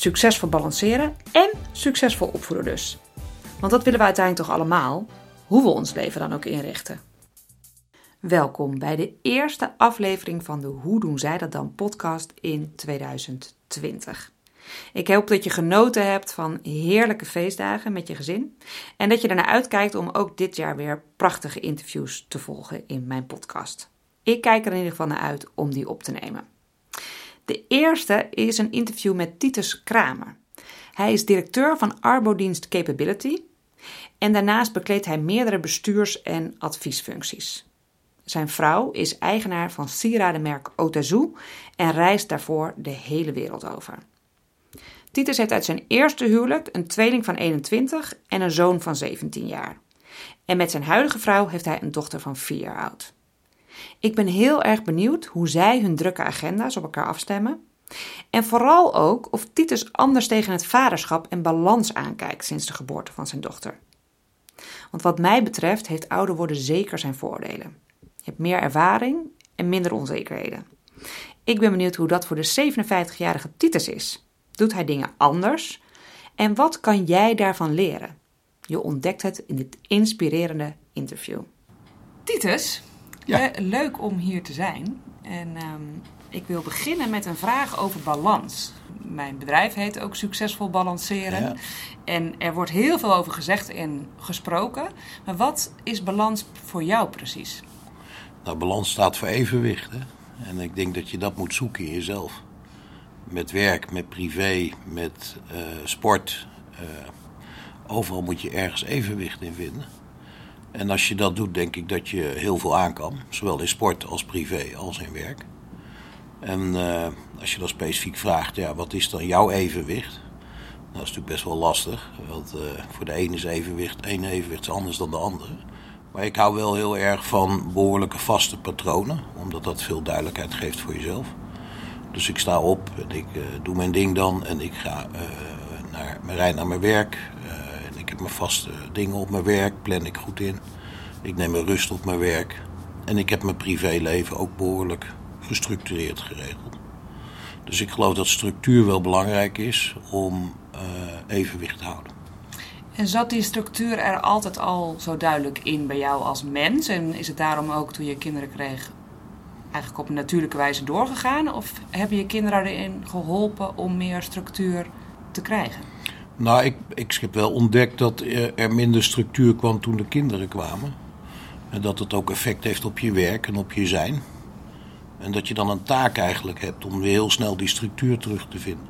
Succesvol balanceren en succesvol opvoeden dus. Want dat willen we uiteindelijk toch allemaal, hoe we ons leven dan ook inrichten. Welkom bij de eerste aflevering van de Hoe doen zij dat dan podcast in 2020. Ik hoop dat je genoten hebt van heerlijke feestdagen met je gezin en dat je ernaar uitkijkt om ook dit jaar weer prachtige interviews te volgen in mijn podcast. Ik kijk er in ieder geval naar uit om die op te nemen. De eerste is een interview met Titus Kramer. Hij is directeur van Arbodienst Capability en daarnaast bekleedt hij meerdere bestuurs- en adviesfuncties. Zijn vrouw is eigenaar van sieradenmerk Otazu en reist daarvoor de hele wereld over. Titus heeft uit zijn eerste huwelijk een tweeling van 21 en een zoon van 17 jaar. En met zijn huidige vrouw heeft hij een dochter van 4 jaar oud. Ik ben heel erg benieuwd hoe zij hun drukke agenda's op elkaar afstemmen. En vooral ook of Titus anders tegen het vaderschap en balans aankijkt sinds de geboorte van zijn dochter. Want wat mij betreft heeft ouder worden zeker zijn voordelen. Je hebt meer ervaring en minder onzekerheden. Ik ben benieuwd hoe dat voor de 57-jarige Titus is. Doet hij dingen anders? En wat kan jij daarvan leren? Je ontdekt het in dit inspirerende interview. Titus, Ja. leuk om hier te zijn. En ehm, ik wil beginnen met een vraag over balans. Mijn bedrijf heet ook Succesvol Balanceren. Ja. En er wordt heel veel over gezegd en gesproken. Maar wat is balans voor jou precies? Nou, balans staat voor evenwicht. Hè? En ik denk dat je dat moet zoeken in jezelf. Met werk, met privé, met eh, sport. eh, overal moet je ergens evenwicht in vinden. En als je dat doet, denk ik dat je heel veel aan kan. Zowel in sport als privé als in werk. En eh, als je dan specifiek vraagt, ja, wat is dan jouw evenwicht? Nou, dat is natuurlijk best wel lastig. Want eh, voor de ene is evenwicht, één evenwicht is anders dan de andere. Maar ik hou wel heel erg van behoorlijke vaste patronen. Omdat dat veel duidelijkheid geeft voor jezelf. Dus ik sta op en ik eh, doe mijn ding dan. En ik ga naar, rijd naar mijn werk. eh, en ik heb mijn vaste dingen op mijn werk. Plan ik goed in. Ik neem mijn rust op mijn werk. En ik heb mijn privéleven ook behoorlijk gestructureerd geregeld. Dus ik geloof dat structuur wel belangrijk is om eh, evenwicht te houden. En zat die structuur er altijd al zo duidelijk in bij jou als mens? En is het daarom ook toen je kinderen kreeg eigenlijk op een natuurlijke wijze doorgegaan? Of hebben je kinderen erin geholpen om meer structuur te krijgen? Nou, ik, ik heb wel ontdekt dat er er minder structuur kwam toen de kinderen kwamen. En dat het ook effect heeft op je werk en op je zijn. En dat je dan een taak eigenlijk hebt om weer heel snel die structuur terug te vinden.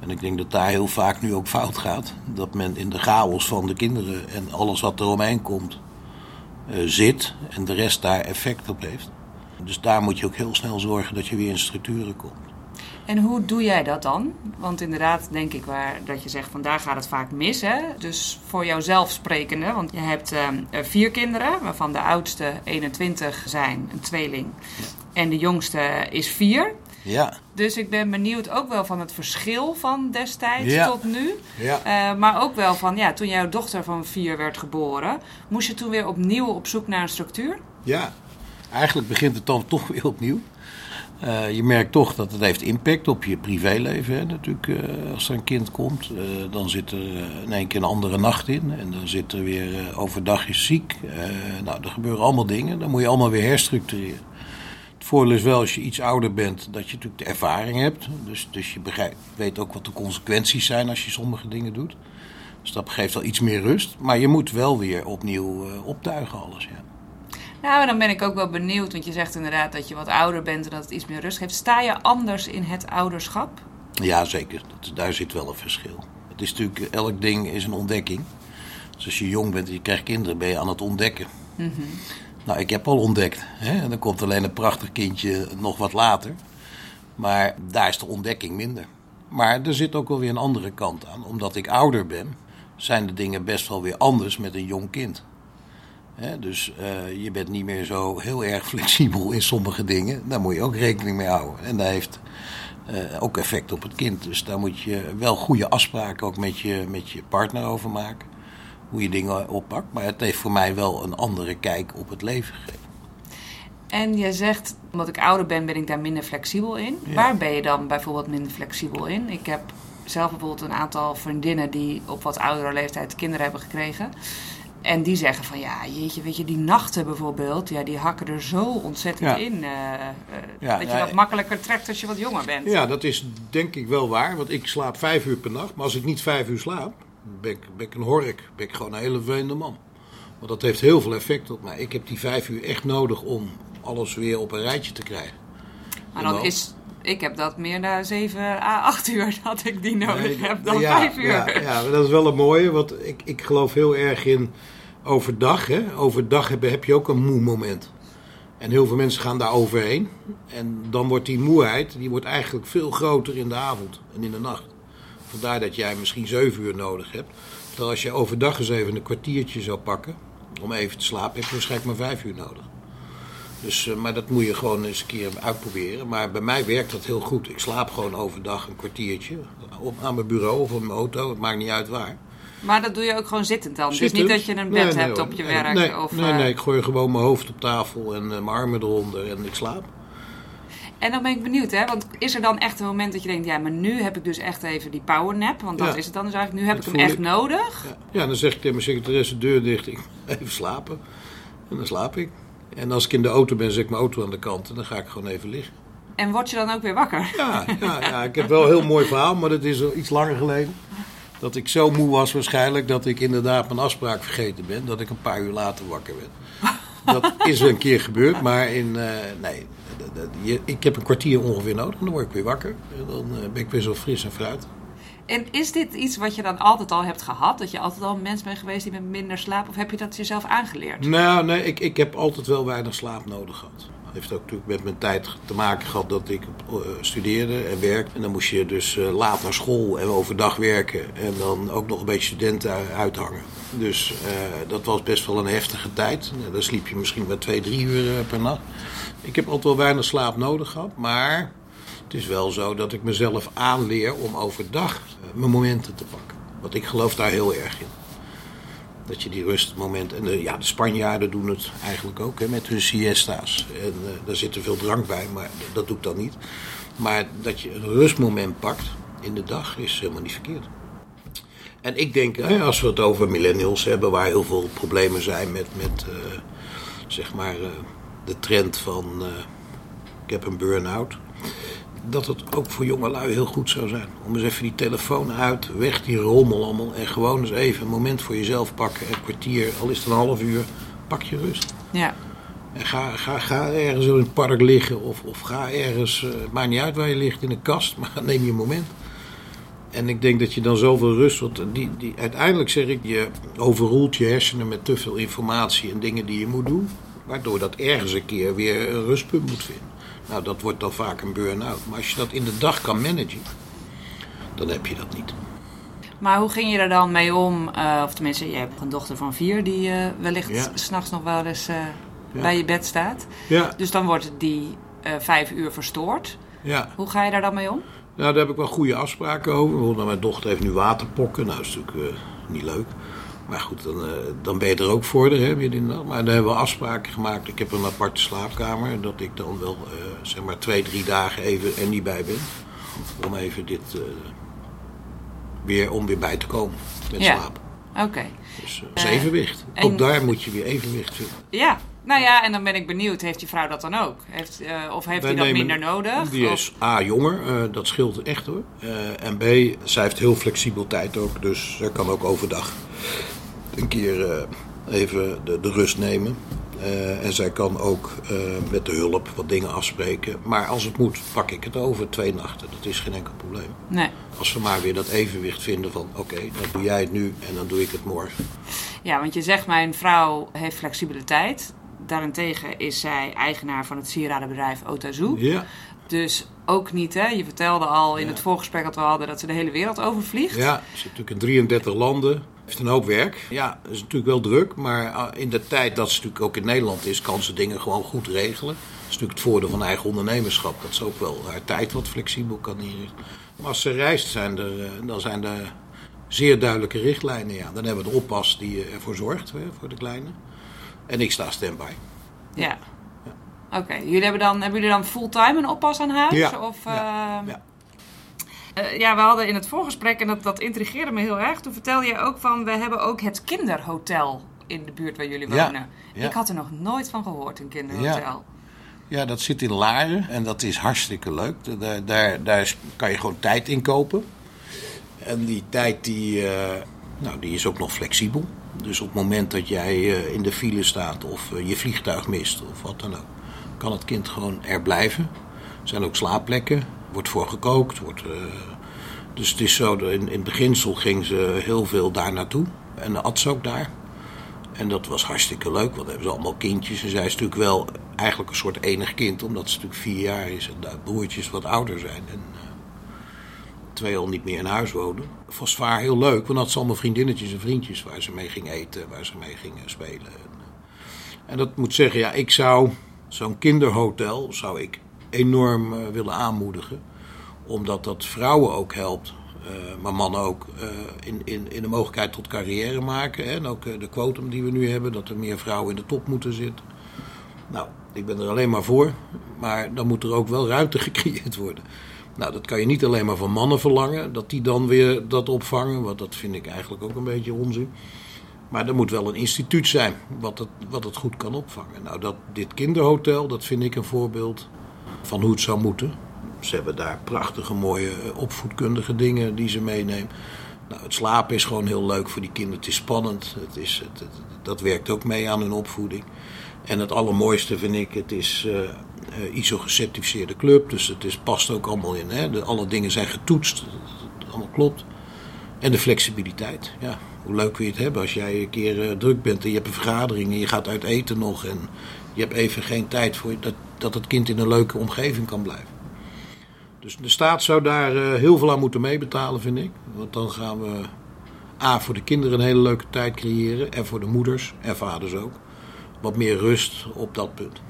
En ik denk dat daar heel vaak nu ook fout gaat. Dat men in de chaos van de kinderen en alles wat er omheen komt eh, zit. En de rest daar effect op heeft. Dus daar moet je ook heel snel zorgen dat je weer in structuren komt. En hoe doe jij dat dan? Want inderdaad denk ik waar, dat je zegt van daar gaat het vaak mis. Hè? Dus voor jouzelf sprekende, want je hebt ehm, eh, vier kinderen, waarvan de oudste 21 zijn, een tweeling. En de jongste is vier. Ja, Dus ik ben benieuwd ook wel van het verschil van destijds Ja. tot nu. ja. Eh, maar ook wel van, ja, toen jouw dochter van vier werd geboren, moest je toen weer opnieuw op zoek naar een structuur? Ja, eigenlijk begint het dan toch weer opnieuw. Eh, je merkt toch dat het heeft impact op je privéleven. Hè, natuurlijk, eh, als er een kind komt, eh, dan zit er in één keer een andere nacht in. En dan zit er weer overdag is ziek. Nou, er gebeuren allemaal dingen. Dan moet je allemaal weer herstructureren. Het voordeel is wel als je iets ouder bent, dat je natuurlijk de ervaring hebt. Dus, dus je begrijpt, weet ook wat de consequenties zijn als je sommige dingen doet. Dus dat geeft wel iets meer rust. Maar je moet wel weer opnieuw optuigen alles, ja. Nou, en dan ben ik ook wel benieuwd, want je zegt inderdaad dat je wat ouder bent en dat het iets meer rust geeft. Sta je anders in het ouderschap? Ja, zeker. Dat, daar zit wel een verschil. Het is natuurlijk, elk ding is een ontdekking. Dus als je jong bent en je krijgt kinderen, ben je aan het ontdekken. Nou, ik heb al ontdekt. Hè? En dan komt alleen een prachtig kindje nog wat later. Maar daar is de ontdekking minder. Maar er zit ook wel weer een andere kant aan. Omdat ik ouder ben, zijn de dingen best wel weer anders met een jong kind. Hè, dus eh, je bent niet meer zo heel erg flexibel in sommige dingen. Daar moet je ook rekening mee houden. En dat heeft eh, ook effect op het kind. Dus daar moet je wel goede afspraken ook met je, met je partner over maken. Hoe je dingen oppakt. Maar het heeft voor mij wel een andere kijk op het leven gegeven. En je zegt, omdat ik ouder ben, ben ik daar minder flexibel in. Ja. Waar ben je dan bijvoorbeeld minder flexibel in? Ik heb zelf bijvoorbeeld een aantal vriendinnen die op wat oudere leeftijd kinderen hebben gekregen. En die zeggen van ja, jeetje, weet je, die nachten bijvoorbeeld, ja, die hakken er zo ontzettend Ja. in. eh, eh, Ja, dat je dat makkelijker trekt als je wat jonger bent. Ja, dat is denk ik wel waar. Want ik slaap vijf uur per nacht. Maar als ik niet vijf uur slaap, ben ik, ben ik een hork. Ben ik gewoon een hele vervelende man. Want dat heeft heel veel effect op mij. Ik heb die vijf uur echt nodig om alles weer op een rijtje te krijgen. maar dan is, ik heb dat meer na 7 à 8 uur dat ik die nodig Nee, heb dan ja, 5 uur. Ja, ja, maar dat is wel een mooie. Want ik, ik geloof heel erg in overdag. Hè. Overdag heb, heb je ook een moe moment. En heel veel mensen gaan daar overheen. En dan wordt die moeheid die wordt eigenlijk veel groter in de avond en in de nacht. Vandaar dat jij misschien zeven uur nodig hebt. Terwijl als je overdag eens even een kwartiertje zou pakken om even te slapen, heb je waarschijnlijk maar vijf uur nodig. Dus, eh, maar dat moet je gewoon eens een keer uitproberen. Maar bij mij werkt dat heel goed. Ik slaap gewoon overdag een kwartiertje. Op, aan mijn bureau of op mijn auto. Het maakt niet uit waar. Maar dat doe je ook gewoon zittend dan. Dus Zittend. niet dat je een bed Nee, nee, hebt op je werk. Nee, of, nee, eh, nee, ik gooi gewoon mijn hoofd op tafel en eh, mijn armen eronder en ik slaap. En dan ben ik benieuwd, hè? Want is er dan echt een moment dat je denkt, ja, maar nu heb ik dus echt even die powernap, want dat Ja. is het dan dus eigenlijk. Nu heb Dat ik hem echt ik. nodig. Ja. ja, dan zeg ik tegen mijn secretaresse deur dicht. Ik even slapen. En dan slaap ik. En als ik in de auto ben, zet ik mijn auto aan de kant en dan ga ik gewoon even liggen. En word je dan ook weer wakker? Ja, ja, ja, ik heb wel een heel mooi verhaal, maar dat is al iets langer geleden. Dat ik zo moe was waarschijnlijk dat ik inderdaad mijn afspraak vergeten ben. Dat ik een paar uur later wakker ben. Dat is een keer gebeurd, maar in, eh, nee, ik heb een kwartier ongeveer nodig. En dan word ik weer wakker. En dan eh, ben ik weer zo fris en fruit. En is dit iets wat je dan altijd al hebt gehad? Dat je altijd al een mens bent geweest die met minder slaapt? Of heb je dat jezelf aangeleerd? Nou, nee, ik, ik heb altijd wel weinig slaap nodig gehad. Dat heeft ook natuurlijk met mijn tijd te maken gehad dat ik eh, studeerde en werkte. En dan moest je dus eh, laat naar school en overdag werken. En dan ook nog een beetje studenten uithangen. Dus eh, dat was best wel een heftige tijd. Nou, dan sliep je misschien wel twee, drie uur per nacht. Ik heb altijd wel weinig slaap nodig gehad. Maar het is wel zo dat ik mezelf aanleer om overdag eh, mijn momenten te pakken. Want ik geloof daar heel erg in. Dat je die rustmoment. En ja, de Spanjaarden doen het eigenlijk ook hè, met hun siesta's. En eh, daar zit er veel drank bij, maar dat doe ik dan niet. Maar dat je een rustmoment pakt in de dag is helemaal niet verkeerd. En ik denk, hè, als we het over millennials hebben, waar heel veel problemen zijn met, met eh, zeg maar, de trend van ik heb een burn-out. Dat het ook voor jongelui heel goed zou zijn. Om eens even die telefoon uit, weg die rommel allemaal. En gewoon eens even een moment voor jezelf pakken. Een kwartier, al is het een half uur. Pak je rust. Ja. En ga, ga, ga ergens in het park liggen. Of, of ga ergens, het maakt niet uit waar je ligt, in een kast. Maar neem je een moment. En ik denk dat je dan zoveel rust... Want die, die, uiteindelijk zeg ik, je overroelt je hersenen met te veel informatie en dingen die je moet doen. Waardoor dat ergens een keer weer een rustpunt moet vinden. Nou, dat wordt dan vaak een burn-out. Maar als je dat in de dag kan managen, dan heb je dat niet. Maar hoe ging je er dan mee om? Eh, of tenminste, je hebt een dochter van vier die eh, wellicht Ja. s s'nachts nog wel eens eh, Ja. bij je bed staat. Ja, Dus dan wordt die vijf uur verstoord. ja. Hoe ga je daar dan mee om? Nou, daar heb ik wel goede afspraken over. Bijvoorbeeld, mijn dochter heeft nu waterpokken. Nou, dat is natuurlijk niet leuk. Maar goed, dan, eh, dan ben je er ook voor, hè, midden in de nacht. Maar dan hebben we afspraken gemaakt. Ik heb een aparte slaapkamer. Dat ik dan wel, eh, zeg maar, twee, drie dagen even er niet bij ben. Om even dit eh, weer, om weer bij te komen met Ja. slaap. Oké. Dus is evenwicht. en- Ook daar moet je weer evenwicht vinden. Ja. Nou ja, en dan ben ik benieuwd, heeft je vrouw dat dan ook? Heeft, of heeft hij dat minder nodig? Die Of- is A, jonger, dat scheelt echt hoor. En B, zij heeft heel flexibel tijd ook, dus zij kan ook overdag een keer eh, even de, de rust nemen. Eh, en zij kan ook eh, met de hulp wat dingen afspreken. Maar als het moet, pak ik het over twee nachten. Dat is geen enkel probleem. Nee. Als we maar weer dat evenwicht vinden van oké, dan doe jij het nu en dan doe ik het morgen. Ja, want je zegt mijn vrouw heeft flexibiliteit. daarentegen is zij eigenaar van het sieradenbedrijf Otazu. Ja, Dus ook niet, hè? Je vertelde al in Ja. het voorgesprek dat we hadden dat ze de hele wereld overvliegt. ja, ze zit natuurlijk in 33 landen. Heeft een hoop werk. Ja, dat is natuurlijk wel druk. Maar ah, in de tijd dat ze natuurlijk ook in Nederland is, kan ze dingen gewoon goed regelen. Dat is natuurlijk het voordeel van eigen ondernemerschap. Dat ze ook wel haar tijd wat flexibel kan inrichten. Maar als ze reist, zijn er, eh, dan zijn er zeer duidelijke richtlijnen. Ja. Dan hebben we de oppas die eh, ervoor zorgt, hè, voor de kleine. En ik sta standby. Ja. Oké, jullie hebben dan hebben jullie dan fulltime een oppas aan huis? Ja, Of, ja, ehm, ja. Eh, ja, we hadden in het voorgesprek, en dat, dat intrigeerde me heel erg. Toen vertelde je ook van, we hebben ook het kinderhotel in de buurt waar jullie wonen. ja. Ik had er nog nooit van gehoord, een kinderhotel. Ja, dat zit in Laren en dat is hartstikke leuk. Daar, daar, daar kan je gewoon tijd in kopen. En die tijd die, eh, nou, die is ook nog flexibel. Dus op het moment dat jij eh, in de file staat of je vliegtuig mist of wat dan ook, kan het kind gewoon er blijven. Er zijn ook slaapplekken, wordt voor gekookt. Wordt, eh, dus het is zo, in, in het beginsel ging ze heel veel daar naartoe. En at ze ook daar. En dat was hartstikke leuk, want dan hebben ze allemaal kindjes. En zij is natuurlijk wel eigenlijk een soort enig kind, omdat ze natuurlijk vier jaar is en de broertjes wat ouder zijn. En eh, twee al niet meer in huis wonen. Voor zwaar heel leuk, want had ze allemaal vriendinnetjes en vriendjes waar ze mee ging eten, waar ze mee gingen spelen. En, eh, en dat moet zeggen, ja, ik zou zo'n kinderhotel zou ik enorm eh, willen aanmoedigen. Omdat dat vrouwen ook helpt, eh, maar mannen ook, eh, in, in, in de mogelijkheid tot carrière maken. Hè? En ook de quotum die we nu hebben, dat er meer vrouwen in de top moeten zitten. Nou, ik ben er alleen maar voor, maar dan moet er ook wel ruimte gecreëerd worden. Nou, dat kan je niet alleen maar van mannen verlangen, dat die dan weer dat opvangen, want dat vind ik eigenlijk ook een beetje onzin. Maar er moet wel een instituut zijn wat het, wat het goed kan opvangen. Nou, dat, dit kinderhotel, dat vind ik een voorbeeld van hoe het zou moeten. Ze hebben daar prachtige, mooie eh, opvoedkundige dingen die ze meenemen. Nou, het slapen is gewoon heel leuk voor die kinderen. Het is spannend. Het is, het, dat werkt ook mee aan hun opvoeding. En het allermooiste vind ik, het is eh, eh, ISO gecertificeerde club. Dus het is, past ook allemaal in. Hè? De, alle dingen zijn getoetst. Allemaal klopt. En de flexibiliteit. Ja, hoe leuk wil je het hebben als jij een keer eh, druk bent en je hebt een vergadering en je gaat uit eten nog. En je hebt even geen tijd voor dat, dat het kind in een leuke omgeving kan blijven. Dus de staat zou daar eh, heel veel aan moeten meebetalen, vind ik. Want dan gaan we A, voor de kinderen een hele leuke tijd creëren. En voor de moeders en vaders ook. Wat meer rust op dat punt.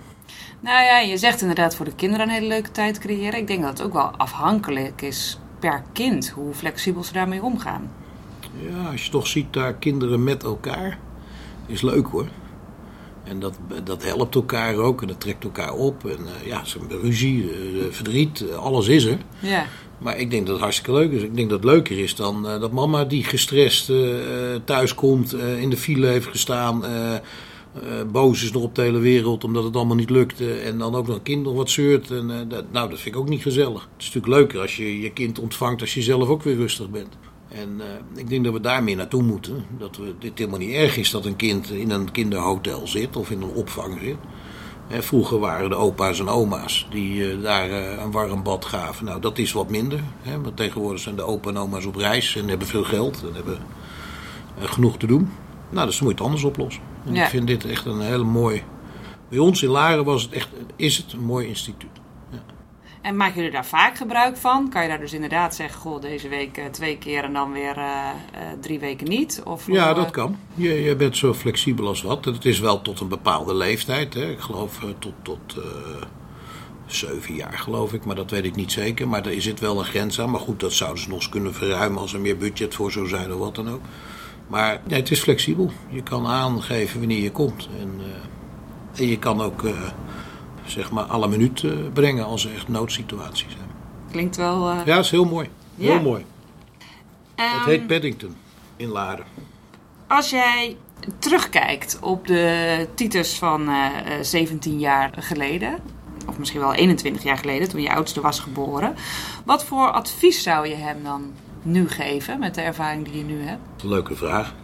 Nou ja, je zegt inderdaad voor de kinderen een hele leuke tijd creëren. Ik denk dat het ook wel afhankelijk is per kind hoe flexibel ze daarmee omgaan. Ja, als je toch ziet daar kinderen met elkaar, is leuk hoor. En dat, dat helpt elkaar ook en dat trekt elkaar op. En eh, ja, ze hebben ruzie, eh, verdriet, eh, alles is er. Ja. Maar ik denk dat het hartstikke leuk is. Ik denk dat het leuker is dan dat mama die gestrest thuis komt, in de file heeft gestaan, boos is nog op de hele wereld omdat het allemaal niet lukte. En dan ook nog een kind nog wat zeurt. En, dat, nou, dat vind ik ook niet gezellig. Het is natuurlijk leuker als je je kind ontvangt als je zelf ook weer rustig bent. En eh, ik denk dat we daar meer naartoe moeten. Dat we, dit helemaal niet erg is dat een kind in een kinderhotel zit of in een opvang zit. Hè, vroeger waren de opa's en oma's die eh, daar eh, een warm bad gaven. Nou, dat is wat minder. Hè, want tegenwoordig zijn de opa en oma's op reis en hebben veel geld en hebben genoeg te doen. Nou, dus dan moet je het anders oplossen. En Ja. ik vind dit echt een hele mooi... Bij ons in Laren was het echt, is het een mooi instituut. En maken jullie daar vaak gebruik van? Kan je daar dus inderdaad zeggen, goh, deze week eh, twee keer en dan weer eh, eh, drie weken niet? Of, Ja, dat kan. Je, je bent zo flexibel als wat. Het is wel tot een bepaalde leeftijd. Hè. Ik geloof tot, tot zeven jaar, geloof ik. Maar dat weet ik niet zeker. Maar er zit wel een grens aan. Maar goed, dat zouden ze nog eens kunnen verruimen als er meer budget voor zou zijn of wat dan ook. Maar nee, het is flexibel. Je kan aangeven wanneer je komt. En, en je kan ook, zeg maar, alle minuut eh, brengen als er echt noodsituaties zijn. Klinkt wel... eh, Ja, is heel mooi. Heel mooi. Het ehm, heet Paddington in Laren. Als jij terugkijkt op de Titus van eh, eh, 17 jaar geleden, of misschien wel 21 jaar geleden, toen je oudste was geboren, wat voor advies zou je hem dan nu geven met de ervaring die je nu hebt? Leuke vraag.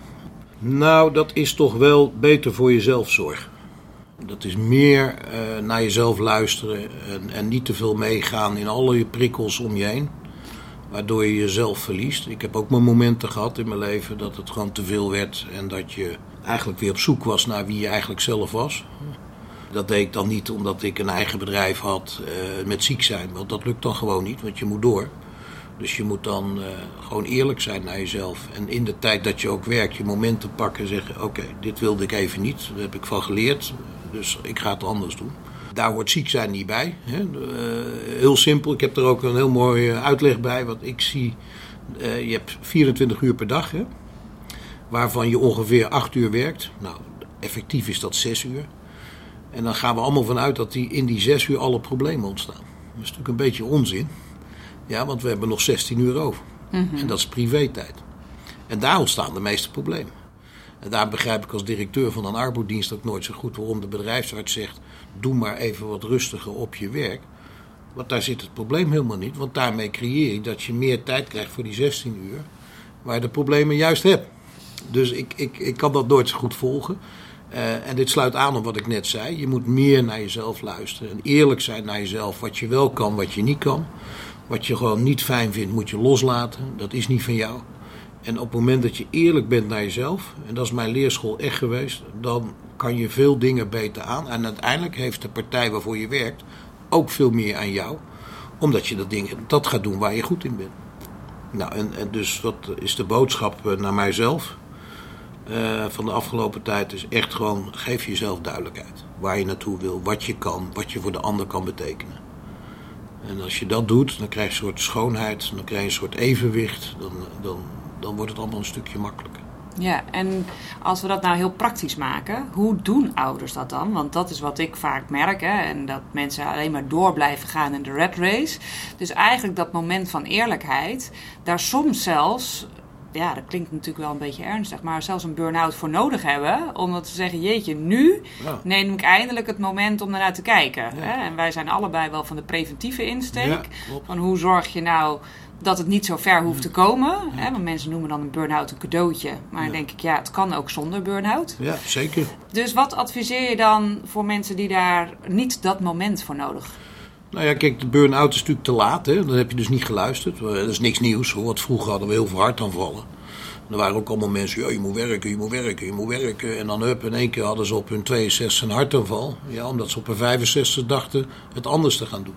Nou, dat is toch wel beter voor jezelf zorgen. Dat is meer eh, naar jezelf luisteren en, en niet te veel meegaan in alle prikkels om je heen. Waardoor je jezelf verliest. Ik heb ook mijn momenten gehad in mijn leven dat het gewoon te veel werd. En dat je eigenlijk weer op zoek was naar wie je eigenlijk zelf was. Dat deed ik dan niet omdat ik een eigen bedrijf had uh, met ziek zijn. Want dat lukt dan gewoon niet, want je moet door. Dus je moet dan uh, gewoon eerlijk zijn naar jezelf. En in de tijd dat je ook werkt, je momenten pakken en zeggen: Oké, dit wilde ik even niet. Daar heb ik van geleerd. Dus ik ga het anders doen. Daar hoort ziek zijn niet bij. Hè. Uh, heel simpel. Ik heb er ook een heel mooi uitleg bij. Wat ik zie. je hebt 24 uur per dag. Hè, waarvan je ongeveer 8 uur werkt. Nou, effectief is dat 6 uur. En dan gaan we allemaal vanuit dat die, in die 6 uur alle problemen ontstaan. Dat is natuurlijk een beetje onzin. Ja, want we hebben nog 16 uur over. Mhm. En dat is privé-tijd. En daar ontstaan de meeste problemen. En daar begrijp ik als directeur van een arbodienst ook nooit zo goed waarom de bedrijfsarts zegt: doe maar even wat rustiger op je werk. Want daar zit het probleem helemaal niet. Want daarmee creëer je dat je meer tijd krijgt voor die 16 uur, waar je de problemen juist hebt. Dus ik, ik, ik kan dat nooit zo goed volgen. Uh, en dit sluit aan op wat ik net zei. Je moet meer naar jezelf luisteren en eerlijk zijn naar jezelf. Wat je wel kan, wat je niet kan. Wat je gewoon niet fijn vindt, moet je loslaten. Dat is niet van jou. En op het moment dat je eerlijk bent naar jezelf, en dat is mijn leerschool echt geweest, dan kan je veel dingen beter aan. En uiteindelijk heeft de partij waarvoor je werkt ook veel meer aan jou, omdat je dat, ding, dat gaat doen waar je goed in bent. Nou, en, en dus dat is de boodschap eh, naar mijzelf uh, van de afgelopen tijd. Is echt gewoon, geef jezelf duidelijkheid. Waar je naartoe wil, wat je kan, wat je voor de ander kan betekenen. En als je dat doet, dan krijg je een soort schoonheid, dan krijg je een soort evenwicht. Dan, dan, dan wordt het allemaal een stukje makkelijker. Ja, en als we dat nou heel praktisch maken, hoe doen ouders dat dan? Want dat is wat ik vaak merk, hè, en dat mensen alleen maar door blijven gaan in de red race. Dus eigenlijk dat moment van eerlijkheid, daar soms zelfs ja, dat klinkt natuurlijk wel een beetje ernstig, maar zelfs een burn-out voor nodig hebben. Om te zeggen, jeetje, nu neem ik eindelijk het moment om ernaar te kijken. Hè? En wij zijn allebei wel van de preventieve insteek. van hoe zorg je nou dat het niet zo ver hoeft te komen. Hè? Want mensen noemen dan een burn-out een cadeautje. Maar dan denk ik, ja, het kan ook zonder burn-out. Ja, zeker. Dus wat adviseer je dan voor mensen die daar niet dat moment voor nodig nou ja, kijk, de burn-out is natuurlijk te laat. Hè? Dan heb je dus niet geluisterd. Dat is niks nieuws. Hoor. vroeger hadden we heel veel hartaanvallen. Er waren ook allemaal mensen, ja, je moet werken, je moet werken, je moet werken. En dan hup, in één keer hadden ze op hun 62 een hartaanval. Ja, omdat ze op hun 65 dachten het anders te gaan doen.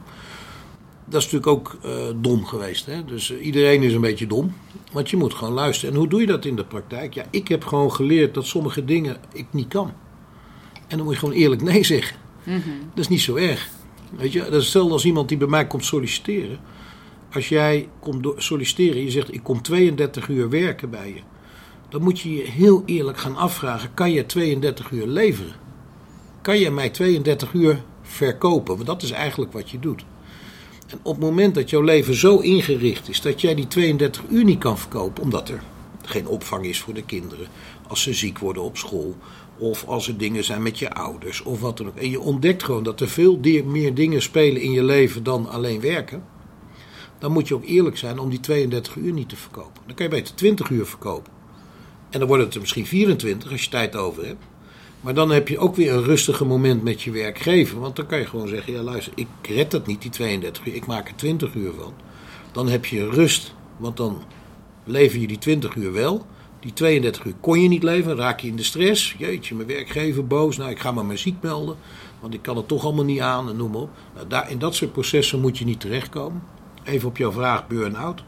Dat is natuurlijk ook uh, dom geweest. Hè? Dus uh, iedereen is een beetje dom. Want je moet gewoon luisteren. En hoe doe je dat in de praktijk? Ja, ik heb gewoon geleerd dat sommige dingen ik niet kan. En dan moet je gewoon eerlijk nee zeggen. Mm -hmm. Dat is niet zo erg. Weet je, dat is hetzelfde als iemand die bij mij komt solliciteren. Als jij komt solliciteren, je zegt ik kom 32 uur werken bij je. Dan moet je je heel eerlijk gaan afvragen, kan je 32 uur leveren? Kan je mij 32 uur verkopen? Want dat is eigenlijk wat je doet. En op het moment dat jouw leven zo ingericht is dat jij die 32 uur niet kan verkopen, omdat er geen opvang is voor de kinderen, als ze ziek worden op school, of als er dingen zijn met je ouders of wat dan ook. En je ontdekt gewoon dat er veel meer dingen spelen in je leven dan alleen werken. Dan moet je ook eerlijk zijn om die 32 uur niet te verkopen. Dan kan je beter 20 uur verkopen. En dan wordt het er misschien 24 als je tijd over hebt. Maar dan heb je ook weer een rustige moment met je werkgever. Want dan kan je gewoon zeggen: ja, luister, ik red dat niet, die 32 uur. Ik maak er 20 uur van. Dan heb je rust, want dan lever je die 20 uur wel. Die 32 uur kon je niet leveren, raak je in de stress. Jeetje, mijn werkgever boos. Nou, ik ga maar mijn ziek melden, want ik kan het toch allemaal niet aan en noem maar op. Nou, daar, in dat soort processen moet je niet terechtkomen. Even op jouw vraag, burn-out.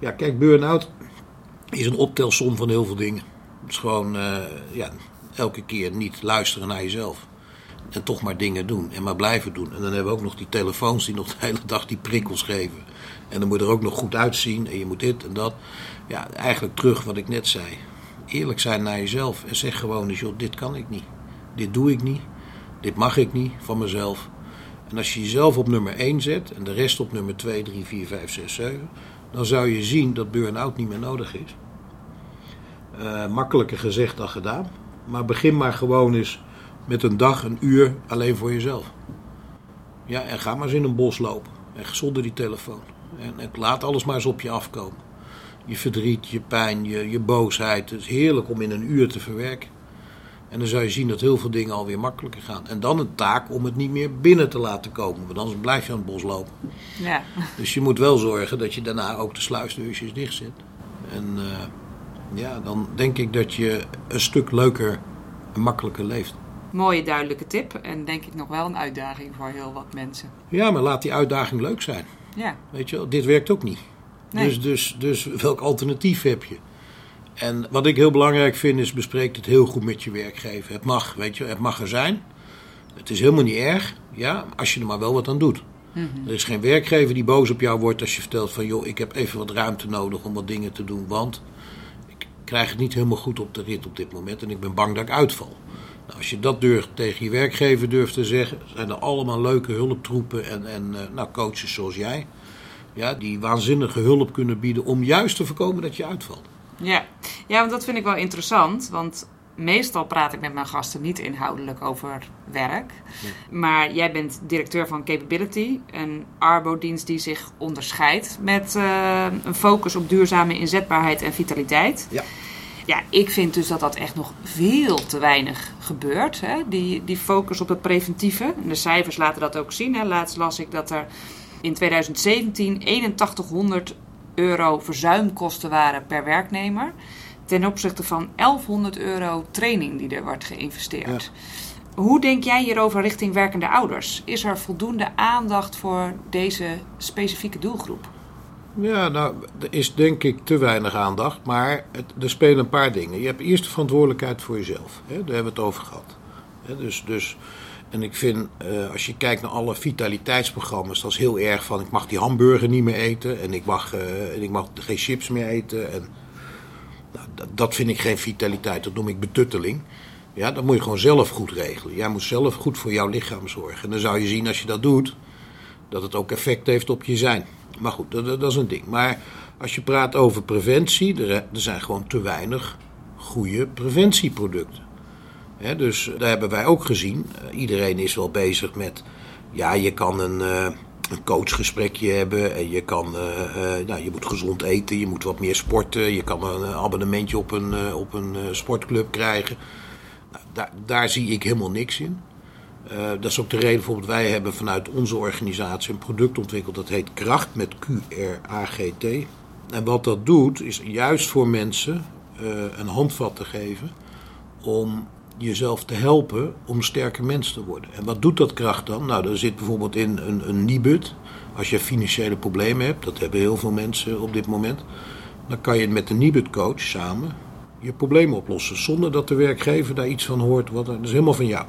Ja, kijk, burn-out is een optelsom van heel veel dingen. Het is gewoon, uh, ja, elke keer niet luisteren naar jezelf. En toch maar dingen doen en maar blijven doen. En dan hebben we ook nog die telefoons die nog de hele dag die prikkels geven. En dan moet er ook nog goed uitzien en je moet dit en dat ja, eigenlijk terug wat ik net zei. Eerlijk zijn naar jezelf en zeg gewoon eens, joh, dit kan ik niet. Dit doe ik niet. Dit mag ik niet van mezelf. En als je jezelf op nummer 1 zet en de rest op nummer 2, 3, 4, 5, 6, 7, dan zou je zien dat burn-out niet meer nodig is. Uh, makkelijker gezegd dan gedaan. Maar begin maar gewoon eens met een dag, een uur alleen voor jezelf. Ja, en ga maar eens in een bos lopen. En zonder die telefoon. En, en laat alles maar eens op je afkomen je verdriet, je pijn, je, je boosheid. Het is heerlijk om in een uur te verwerken. En dan zou je zien dat heel veel dingen alweer makkelijker gaan. En dan een taak om het niet meer binnen te laten komen. Want anders blijf je aan het bos lopen. Ja. Dus je moet wel zorgen dat je daarna ook de sluisdeurtjes dicht zet. En uh, ja, dan denk ik dat je een stuk leuker en makkelijker leeft. Mooie duidelijke tip en denk ik nog wel een uitdaging voor heel wat mensen. Ja, maar laat die uitdaging leuk zijn. Ja. Weet je, dit werkt ook niet. Nee. Dus, dus, dus welk alternatief heb je? En wat ik heel belangrijk vind is, bespreek het heel goed met je werkgever. Het mag, weet je, het mag er zijn. Het is helemaal niet erg, ja, als je er maar wel wat aan doet. Er is geen werkgever die boos op jou wordt als je vertelt van... joh, ik heb even wat ruimte nodig om wat dingen te doen, want ik krijg het niet helemaal goed op de rit op dit moment en ik ben bang dat ik uitval. Nou, als je dat durft tegen je werkgever durft te zeggen, zijn er allemaal leuke hulptroepen en, en eh, nou, coaches zoals jij... Ja, die waanzinnige hulp kunnen bieden om juist te voorkomen dat je uitvalt. Ja. ja, want dat vind ik wel interessant. Want meestal praat ik met mijn gasten niet inhoudelijk over werk. Maar jij bent directeur van Capability, een Arbo-dienst die zich onderscheidt met eh, een focus op duurzame inzetbaarheid en vitaliteit. Ja. Ja, ik vind dus dat dat echt nog veel te weinig gebeurt. Hè? Die, die focus op het preventieve. En de cijfers laten dat ook zien. Hè? Laatst las ik dat er in 2017 8100 euro verzuimkosten waren per werknemer. Ten opzichte van 1100 euro training die er wordt geïnvesteerd. Hoe denk jij hierover richting werkende ouders? Is er voldoende aandacht voor deze specifieke doelgroep? Ja, nou, er is denk ik te weinig aandacht, maar het, er spelen een paar dingen. Je hebt eerst de verantwoordelijkheid voor jezelf, hè? daar hebben we het over gehad. Hè, dus, dus, en ik vind, eh, als je kijkt naar alle vitaliteitsprogramma's, dat is heel erg van ik mag die hamburger niet meer eten en ik mag, eh, en ik mag geen chips meer eten. En, nou, dat, vind ik geen vitaliteit, dat noem ik betutteling. Ja, dat moet je gewoon zelf goed regelen. Jij moet zelf goed voor jouw lichaam zorgen. En dan zou je zien als je dat doet, dat het ook effect heeft op je zijn. Maar goed, dat, dat is een ding. Maar als je praat over preventie, er, er zijn gewoon te weinig goede preventieproducten. Dus daar hebben wij ook gezien. Uh, iedereen is wel bezig met. Ja, je kan een, uh, een coachgesprekje hebben. En je kan. Uh, nou, je moet gezond eten. Je moet wat meer sporten. Je kan een abonnementje op een, op een sportclub krijgen. Nou, daar, daar zie ik helemaal niks in. Dat is ook de reden, bijvoorbeeld, wij hebben vanuit onze organisatie een product ontwikkeld dat heet Kracht met Q-R-A-G-T. En wat dat doet, is juist voor mensen een handvat te geven om jezelf te helpen om sterker mens te worden. En wat doet dat kracht dan? Nou, er zit bijvoorbeeld in een, een Nibud. Als je financiële problemen hebt, dat hebben heel veel mensen op dit moment, dan kan je met de Nibud coach samen je problemen oplossen zonder dat de werkgever daar iets van hoort. Wat, dat is helemaal van jou.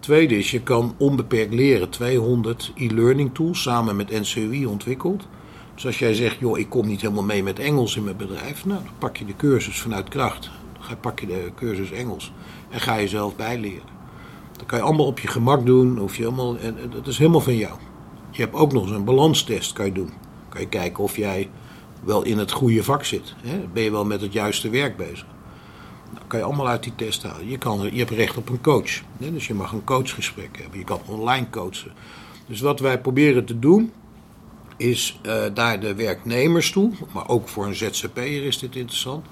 Tweede is, je kan onbeperkt leren. 200 e-learning tools samen met NCUI ontwikkeld. Dus als jij zegt, joh, ik kom niet helemaal mee met Engels in mijn bedrijf. Nou, dan pak je de cursus vanuit kracht. Dan pak je de cursus Engels. En ga je zelf bijleren. Dat kan je allemaal op je gemak doen. Of je helemaal, en dat is helemaal van jou. Je hebt ook nog eens een balanstest kan je doen. Kan je kijken of jij wel in het goede vak zit. Hè? Ben je wel met het juiste werk bezig. Dat kan je allemaal uit die test halen. Je, kan, je hebt recht op een coach. Hè? Dus je mag een coachgesprek hebben. Je kan online coachen. Dus wat wij proberen te doen, is uh, daar de werknemers toe, maar ook voor een ZZP'er is dit interessant,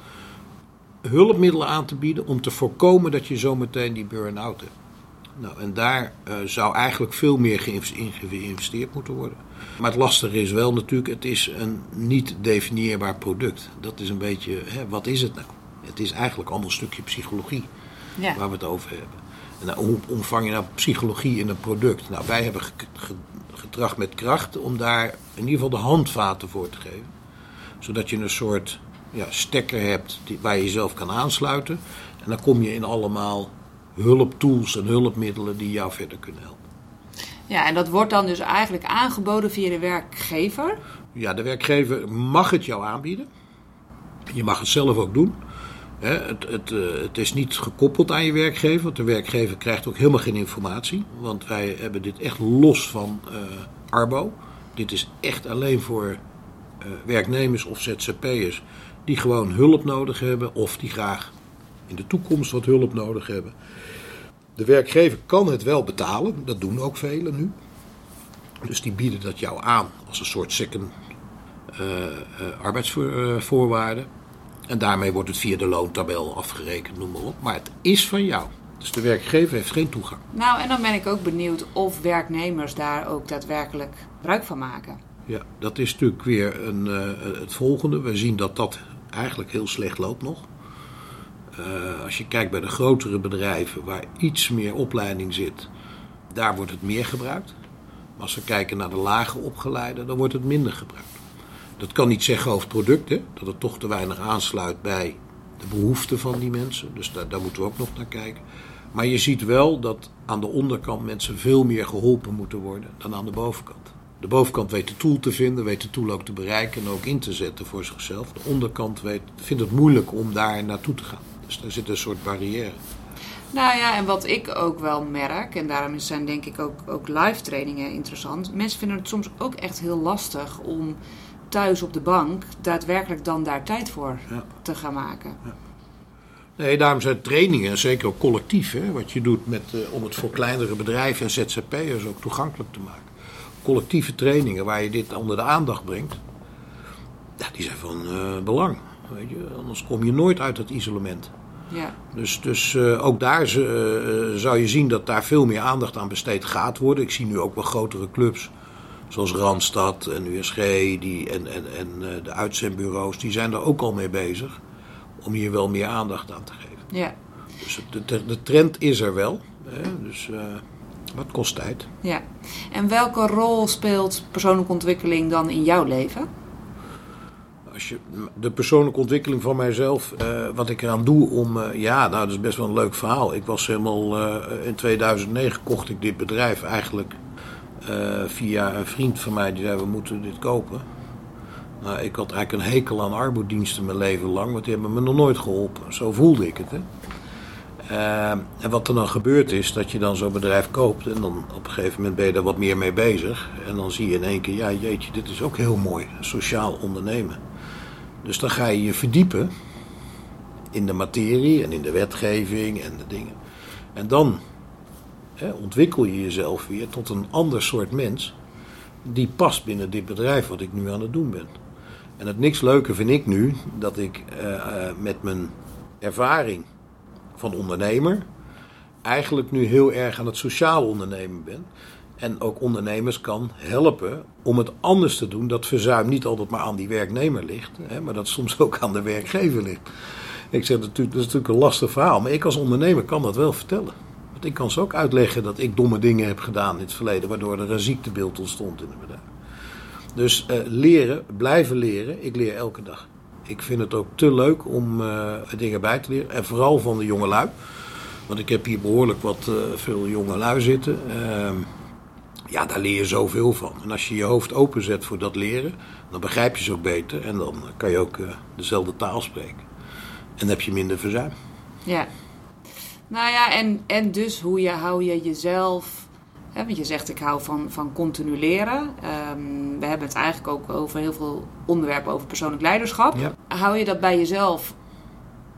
hulpmiddelen aan te bieden om te voorkomen dat je zometeen die burn-out hebt. Nou, en daar uh, zou eigenlijk veel meer in geïnvesteerd moeten worden. Maar het lastige is wel natuurlijk, het is een niet definieerbaar product. Dat is een beetje, hè, wat is het nou? Het is eigenlijk allemaal een stukje psychologie ja. waar we het over hebben. En nou, hoe omvang je nou psychologie in een product? Nou, wij hebben getracht met kracht om daar in ieder geval de handvaten voor te geven. Zodat je een soort ja, stekker hebt die, waar je jezelf kan aansluiten. En dan kom je in allemaal hulptools en hulpmiddelen die jou verder kunnen helpen. Ja, en dat wordt dan dus eigenlijk aangeboden via de werkgever? Ja, de werkgever mag het jou aanbieden. Je mag het zelf ook doen. Het, het, het, is niet gekoppeld aan je werkgever, want de werkgever krijgt ook helemaal geen informatie. Want wij hebben dit echt los van uh, Arbo. Dit is echt alleen voor uh, werknemers of ZZP'ers die gewoon hulp nodig hebben of die graag in de toekomst wat hulp nodig hebben. De werkgever kan het wel betalen, dat doen ook velen nu. Dus die bieden dat jou aan als een soort second uh, uh, arbeidsvoorwaarden. En daarmee wordt het via de loontabel afgerekend, noem maar op. Maar het is van jou. Dus de werkgever heeft geen toegang. Nou, en dan ben ik ook benieuwd of werknemers daar ook daadwerkelijk gebruik van maken. Ja, dat is natuurlijk weer een, uh, het volgende. We zien dat dat eigenlijk heel slecht loopt nog. Eh, als je kijkt bij de grotere bedrijven waar iets meer opleiding zit, daar wordt het meer gebruikt. Maar als we kijken naar de lage opgeleiden, dan wordt het minder gebruikt. Dat kan niet zeggen over producten, dat het toch te weinig aansluit bij de behoeften van die mensen. Dus daar, daar moeten we ook nog naar kijken. Maar je ziet wel dat aan de onderkant mensen veel meer geholpen moeten worden dan aan de bovenkant. De bovenkant weet de tool te vinden, weet de tool ook te bereiken en ook in te zetten voor zichzelf. De onderkant weet, vindt het moeilijk om daar naartoe te gaan. Dus daar zit een soort barrière. Nou ja, en wat ik ook wel merk, en daarom zijn denk ik ook, ook live trainingen interessant. Mensen vinden het soms ook echt heel lastig om thuis op de bank daadwerkelijk dan daar tijd voor Ja. te gaan maken. Nee, daarom zijn trainingen, zeker ook collectief, hè, wat je doet met, eh, om het voor kleinere bedrijven en ZZP'ers ook toegankelijk te maken. Collectieve trainingen waar je dit onder de aandacht brengt, ja, die zijn van eh, belang. Weet je? Anders kom je nooit uit het isolement. Ja, Dus, dus eh, ook daar eh, zou je zien dat daar veel meer aandacht aan besteed gaat worden. Ik zie nu ook wel grotere clubs, zoals Randstad en USG die, en, en, en de uitzendbureaus, die zijn er ook al mee bezig om hier wel meer aandacht aan te geven. ja, Dus de, de, de trend is er wel. Hè? Dus wat kost tijd. ja. En welke rol speelt persoonlijke ontwikkeling dan in jouw leven? Als je, de persoonlijke ontwikkeling van mijzelf, eh, wat ik eraan doe om. eh, ja, nou, dat is best wel een leuk verhaal. Ik was helemaal. eh, in 2009 kocht ik dit bedrijf eigenlijk via een vriend van mij die zei: We moeten dit kopen. Nou, ik had eigenlijk een hekel aan arbodiensten mijn leven lang, want die hebben me nog nooit geholpen. Zo voelde ik het. Hè. Eh, en wat er dan gebeurt is dat je dan zo'n bedrijf koopt en dan op een gegeven moment ben je daar wat meer mee bezig. En dan zie je in één keer, ja jeetje, dit is ook heel mooi, sociaal ondernemen. Dus dan ga je je verdiepen in de materie en in de wetgeving en de dingen. En dan hè, ontwikkel je jezelf weer tot een ander soort mens die past binnen dit bedrijf wat ik nu aan het doen ben. En het niks leuker vind ik nu dat ik eh, eh, met mijn ervaring van ondernemer eigenlijk nu heel erg aan het sociaal ondernemen ben. En ook ondernemers kan helpen om het anders te doen. Dat verzuim niet altijd maar aan die werknemer ligt, hè, maar dat soms ook aan de werkgever ligt. Ik zeg dat is natuurlijk een lastig verhaal, maar ik als ondernemer kan dat wel vertellen. Want ik kan ze ook uitleggen dat ik domme dingen heb gedaan in het verleden, waardoor er een ziektebeeld ontstond in het bedrijf. Dus eh, leren, blijven leren. Ik leer elke dag. Ik vind het ook te leuk om eh, dingen bij te leren. En vooral van de jonge lui. Want ik heb hier behoorlijk wat eh, veel jonge lui zitten. Ehm, ja, daar leer je zoveel van. En als je je hoofd openzet voor dat leren, dan begrijp je ze ook beter. En dan kan je ook eh, dezelfde taal spreken. En dan heb je minder verzuim. Ja. Nou ja, en, en dus hoe je, hou je jezelf... Want je zegt, ik hou van, van continu leren. Ehm, we hebben het eigenlijk ook over heel veel onderwerpen over persoonlijk leiderschap. Ja. Hou je dat bij jezelf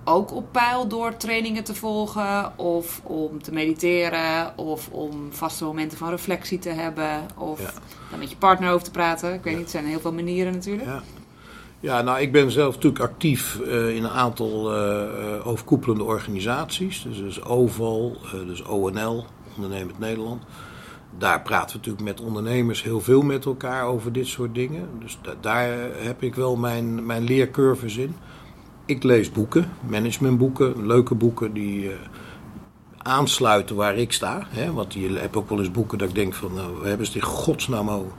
ook op peil door trainingen te volgen? Of om te mediteren? Of om vaste momenten van reflectie te hebben? Of Ja. daar met je partner over te praten? Ik weet niet, er zijn heel veel manieren natuurlijk. Ja. Ja, nou, ik ben zelf natuurlijk actief eh, in een aantal eh, overkoepelende organisaties. Dus, dus OVAL, eh, dus ONL, Ondernemend Nederland. Daar praten we natuurlijk met ondernemers heel veel met elkaar over dit soort dingen. Dus da- daar heb ik wel mijn, mijn leercurves in. Ik lees boeken, managementboeken, leuke boeken die eh, aansluiten waar ik sta. Hè? Want je hebt ook wel eens boeken dat ik denk van, nou, we hebben ze in godsnaam over.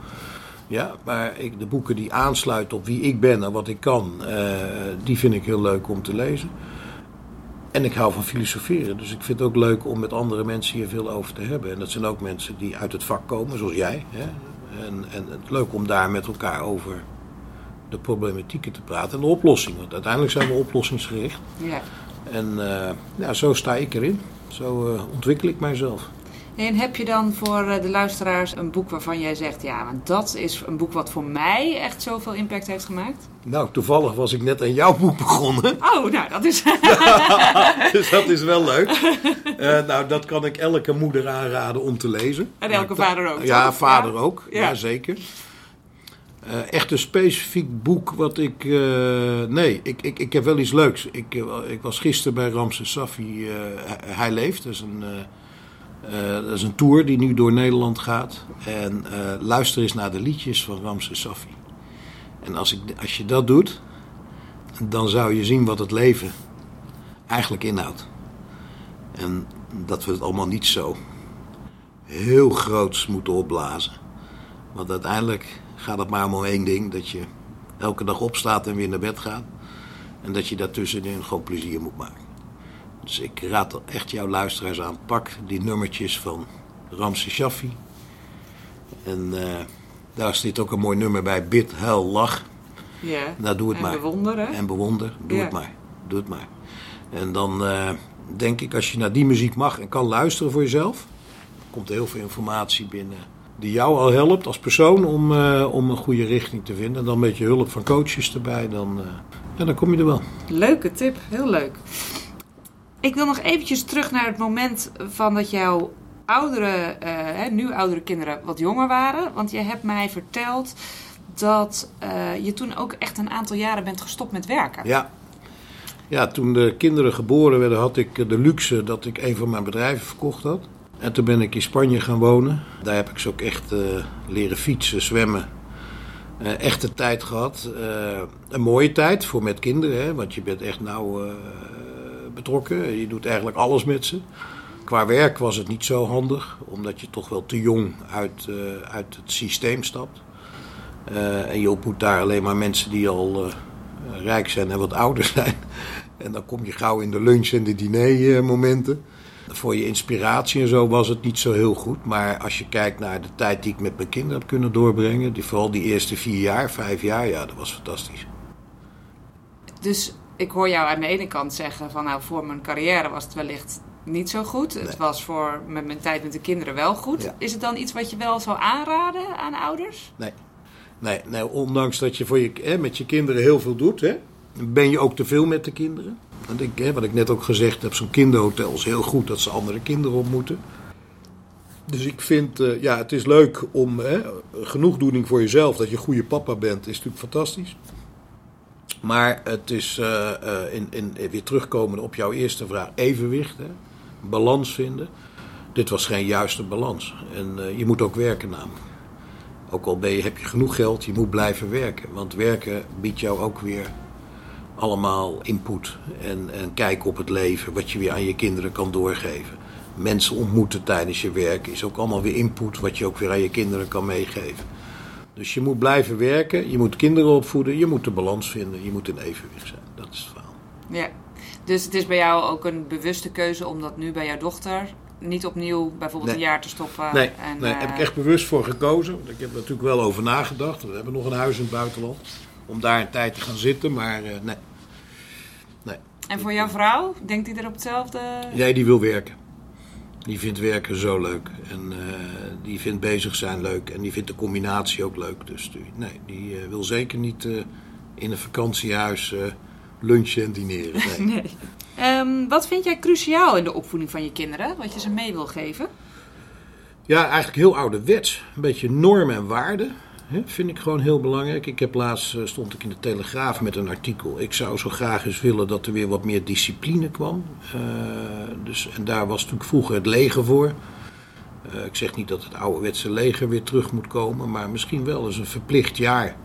Ja, maar ik, de boeken die aansluiten op wie ik ben en wat ik kan, eh, die vind ik heel leuk om te lezen. En ik hou van filosoferen, dus ik vind het ook leuk om met andere mensen hier veel over te hebben. En dat zijn ook mensen die uit het vak komen, zoals jij. Hè? En, en het leuk om daar met elkaar over de problematieken te praten en de oplossingen. Want uiteindelijk zijn we oplossingsgericht. Ja. En eh, ja, zo sta ik erin. Zo eh, ontwikkel ik mijzelf. En heb je dan voor eh, de luisteraars een boek waarvan jij zegt, ja, want dat is een boek wat voor mij echt zoveel impact heeft gemaakt? Nou, toevallig was ik net aan jouw boek begonnen. Oh, nou, dat is. dus dat is wel leuk. Eh, nou, dat kan ik elke moeder aanraden om te lezen. En elke Maar- vader ook, Ja, toch? vader Ja. ook. Ja, zeker. Eh, echt een specifiek boek wat ik... nee, ik, ik, ik heb wel iets leuks. Ik, ik was gisteren bij Ramses Safi. hij, leeft. Dat is, een, dat is een tour die nu door Nederland gaat. En eh, luister eens naar de liedjes van Ramses Safi. En als, ik, als je dat doet, dan zou je zien wat het leven eigenlijk inhoudt. En dat we het allemaal niet zo heel groots moeten opblazen. Want uiteindelijk gaat het maar om één ding: dat je elke dag opstaat en weer naar bed gaat. En dat je daartussenin gewoon plezier moet maken. Dus ik raad echt jouw luisteraars aan. Pak die nummertjes van Ramse Shaffi. En uh, daar zit ook een mooi nummer bij. Bid, huil, lach. Ja. Nou, doe het en maar. bewonderen. En bewonder. Doe Ja. het maar. Doe het maar. En dan eh, denk ik, als je naar die muziek mag en kan luisteren voor jezelf, komt er heel veel informatie binnen. Die jou al helpt als persoon om, eh, om een goede richting te vinden. En dan met je hulp van coaches erbij, dan, ja, dan kom je er wel. Leuke tip, heel leuk. Ik wil nog eventjes terug naar het moment van dat jouw oudere, eh, nu oudere kinderen wat jonger waren. Want je hebt mij verteld dat eh, je toen ook echt een aantal jaren bent gestopt met werken. Ja. ja, toen de kinderen geboren werden, had ik de luxe dat ik een van mijn bedrijven verkocht had. En toen ben ik in Spanje gaan wonen. Daar heb ik ze ook echt eh, leren fietsen, zwemmen. Echte tijd gehad. Eh, een mooie tijd voor met kinderen, want je bent echt eh, betrokken. Je doet eigenlijk alles met ze. Qua werk was het niet zo handig, omdat je toch wel te jong uit, eh, uit het systeem stapt. Eh, en je ontmoet daar alleen maar mensen die al eh, rijk zijn en wat ouder zijn. En dan kom je gauw in de lunch- en de dinermomenten. Voor je inspiratie en zo was het niet zo heel goed. Maar als je kijkt naar de tijd die ik met mijn kinderen heb kunnen doorbrengen, die, vooral die eerste vier jaar, vijf jaar, ja, dat was fantastisch. Dus ik hoor jou aan de ene kant zeggen van nou voor mijn carrière was het wellicht niet zo goed. Het was voor met mijn tijd met de kinderen wel goed. Ja. Is het dan iets wat je wel zou aanraden aan ouders? Nee, nee, nee ondanks dat je voor je, hè, met je kinderen heel veel doet, hè, ben je ook te veel met de kinderen. Want ik, hè, wat ik net ook gezegd heb, zo'n kinderhotel is heel goed dat ze andere kinderen ontmoeten. Dus ik vind, eh, ja, het is leuk om hè, genoegdoening voor jezelf, dat je goede papa bent, is natuurlijk fantastisch. Maar het is eh, eh, in, in, weer terugkomen op jouw eerste vraag: evenwicht, hè, balans vinden. Dit was geen juiste balans. En eh, je moet ook werken namelijk. Ook al ben je, heb je genoeg geld, je moet blijven werken. Want werken biedt jou ook weer allemaal input. En, en kijk op het leven, wat je weer aan je kinderen kan doorgeven. Mensen ontmoeten tijdens je werk is ook allemaal weer input, wat je ook weer aan je kinderen kan meegeven. Dus je moet blijven werken, je moet kinderen opvoeden, je moet de balans vinden, je moet in evenwicht zijn. Dat is het verhaal. Ja. Dus het is bij jou ook een bewuste keuze om dat nu bij jouw dochter niet opnieuw bijvoorbeeld Nee. een jaar te stoppen. Nee, en, nee, eh, heb ik echt bewust voor gekozen. Want ik heb er natuurlijk wel over nagedacht. We hebben nog een huis in het buitenland. Om daar een tijd te gaan zitten, maar eh, nee. En voor jouw vrouw, denkt die er op hetzelfde? Nee, die wil werken. Die vindt werken zo leuk. En eh, die vindt bezig zijn leuk. En die vindt de combinatie ook leuk. Dus die, nee, die eh, wil zeker niet eh, in een vakantiehuis eh, lunchen en dineren. Nee. Nee. Ehm, wat vind jij cruciaal in de opvoeding van je kinderen? Wat je ze mee wil geven? Ja, eigenlijk heel ouderwets. Een beetje normen en waarden. Vind ik gewoon heel belangrijk. Ik heb laatst eh, stond ik in de Telegraaf met een artikel. Ik zou zo graag eens willen dat er weer wat meer discipline kwam. Eh, dus, en daar was natuurlijk vroeger het leger voor. Eh, ik zeg niet dat het ouderwetse leger weer terug moet komen, maar misschien wel eens een verplicht jaar.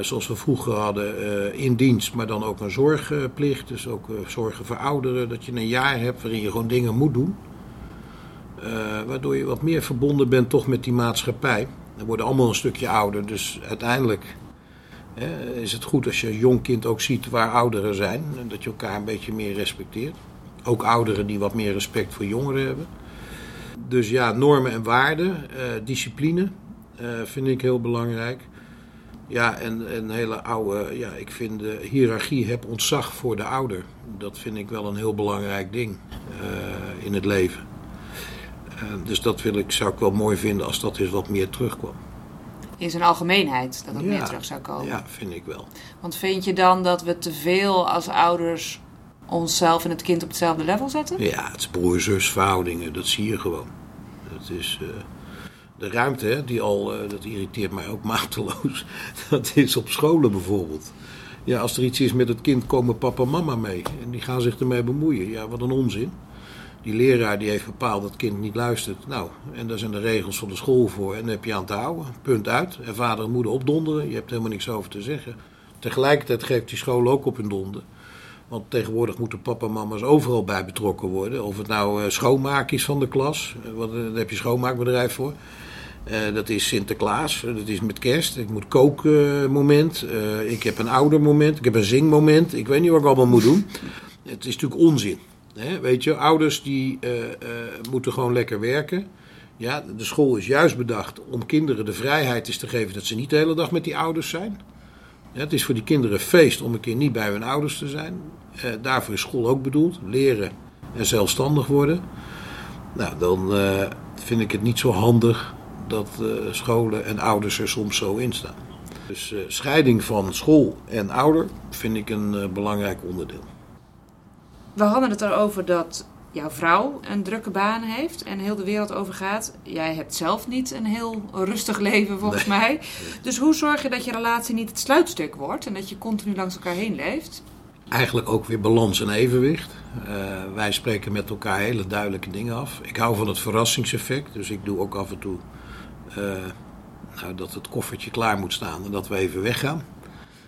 Zoals we vroeger hadden in dienst, maar dan ook een zorgplicht. Dus ook zorgen voor ouderen. Dat je een jaar hebt waarin je gewoon dingen moet doen. Waardoor je wat meer verbonden bent toch met die maatschappij. We worden allemaal een stukje ouder, dus uiteindelijk hè, is het goed als je een jong kind ook ziet waar ouderen zijn. En dat je elkaar een beetje meer respecteert. Ook ouderen die wat meer respect voor jongeren hebben. Dus ja, normen en waarden, eh, discipline eh, vind ik heel belangrijk. Ja, en een hele oude, ja, ik vind de hiërarchie heb ontzag voor de ouder. Dat vind ik wel een heel belangrijk ding eh, in het leven. Eh, dus dat wil ik, zou ik wel mooi vinden als dat eens wat meer terugkwam. In zijn algemeenheid, dat Ja. meer terug zou komen. Ja, vind ik wel. Want vind je dan dat we te veel als ouders onszelf en het kind op hetzelfde level zetten? Ja, het is broer-zus verhoudingen, dat zie je gewoon. Dat is eh, de ruimte, hè, die al, eh, dat irriteert mij ook mateloos. Dat is op scholen bijvoorbeeld. Ja, als er iets is met het kind, komen papa en mama mee. En die gaan zich ermee bemoeien. Ja, wat een onzin. Die leraar die heeft bepaald dat het kind niet luistert. Nou, en daar zijn de regels van de school voor. En dan heb je aan te houden. Punt uit. En vader en moeder opdonderen. Je hebt helemaal niks over te zeggen. Tegelijkertijd geeft die school ook op hun donder. Want tegenwoordig moeten papa en mama's overal bij betrokken worden. Of het nou uh, schoonmaak is van de klas, uh, daar heb je schoonmaakbedrijf voor. Uh, dat is Sinterklaas, dat is met kerst. Ik moet kookmoment, ik heb een oudermoment, ik heb een zingmoment. Ik weet niet wat ik allemaal moet doen. Het is natuurlijk onzin. Weet je, ouders die moeten gewoon lekker werken. Ja, de school is juist bedacht om kinderen de vrijheid te geven dat ze niet de hele dag met die ouders zijn. Ja, het is voor die kinderen feest om een keer niet bij hun ouders te zijn. Eh, daarvoor is school ook bedoeld. Leren en zelfstandig worden. Nou, dan vind ik het niet zo handig dat scholen en ouders er soms zo in staan. Dus scheiding van school en ouder vind ik een belangrijk onderdeel. We hadden het erover dat jouw vrouw een drukke baan heeft en heel de wereld overgaat. Jij hebt zelf niet een heel rustig leven volgens mij. Dus hoe zorg je dat je relatie niet het sluitstuk wordt en dat je continu langs elkaar heen leeft? Eigenlijk ook weer balans en evenwicht. Uh, wij spreken met elkaar hele duidelijke dingen af. Ik hou van het verrassingseffect, dus ik doe ook af en toe uh, nou, dat het koffertje klaar moet staan en dat we even weggaan.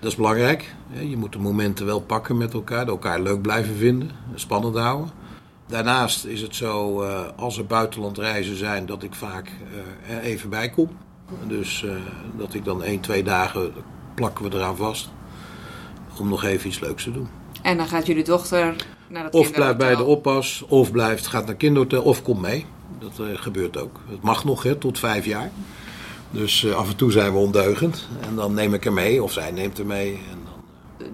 Dat is belangrijk. Je moet de momenten wel pakken met elkaar, elkaar leuk blijven vinden, spannend houden. Daarnaast is het zo, uh, als er buitenlandreizen zijn, dat ik vaak uh, er even bij kom. Dus uh, dat ik dan één, twee dagen plakken we eraan vast. Om nog even iets leuks te doen. En dan gaat jullie dochter naar het Of blijft bij de oppas, of blijft, gaat naar kinderhotel, of komt mee. Dat gebeurt ook. Het mag nog, hè, tot vijf jaar. Dus af en toe zijn we ondeugend. En dan neem ik er mee, of zij neemt er mee. En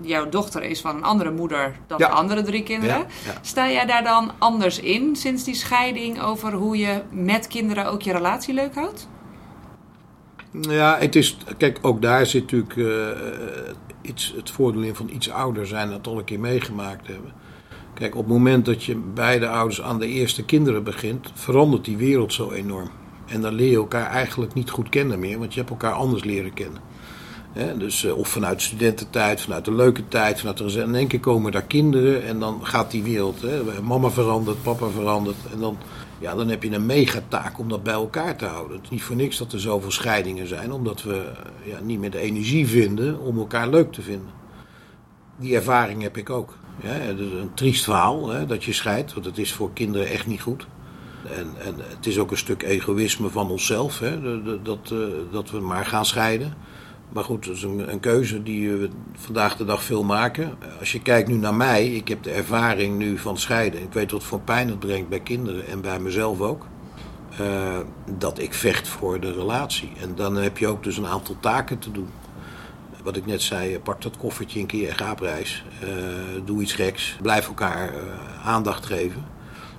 jouw dochter is van een andere moeder dan de andere drie kinderen. Sta jij daar dan anders in sinds die scheiding over hoe je met kinderen ook je relatie leuk houdt? Ja, het is. Kijk, ook daar zit natuurlijk uh, iets, het voordeel in van iets ouder zijn, dat al een keer meegemaakt hebben. Kijk, op het moment dat je beide ouders aan de eerste kinderen begint, verandert die wereld zo enorm. En dan leer je elkaar eigenlijk niet goed kennen meer, want je hebt elkaar anders leren kennen dus, uh, of vanuit studententijd, vanuit de leuke tijd, vanuit de In één keer komen daar kinderen en dan gaat die wereld. Mama verandert, papa verandert. En dan, ja, dan heb je een megataak om dat bij elkaar te houden. Het is niet voor niks dat er zoveel scheidingen zijn, omdat we ja, niet meer de energie vinden om elkaar leuk te vinden. Die ervaring heb ik ook. Ja, is een triest verhaal dat je scheidt, want het is voor kinderen echt niet goed. En, en het is ook een stuk egoïsme van onszelf, hè, dat, eh, dat we maar gaan scheiden. Maar goed, dat is een, een, keuze die we vandaag de dag veel maken. Als je kijkt nu naar mij, ik heb de ervaring nu van scheiden. Ik weet wat voor pijn het brengt bij kinderen en bij mezelf ook. Uh, dat ik vecht voor de relatie. En dan heb je ook dus een aantal taken te doen. Wat ik net zei, pak dat koffertje een keer, ga op reis. Doe iets geks. Blijf elkaar aandacht geven.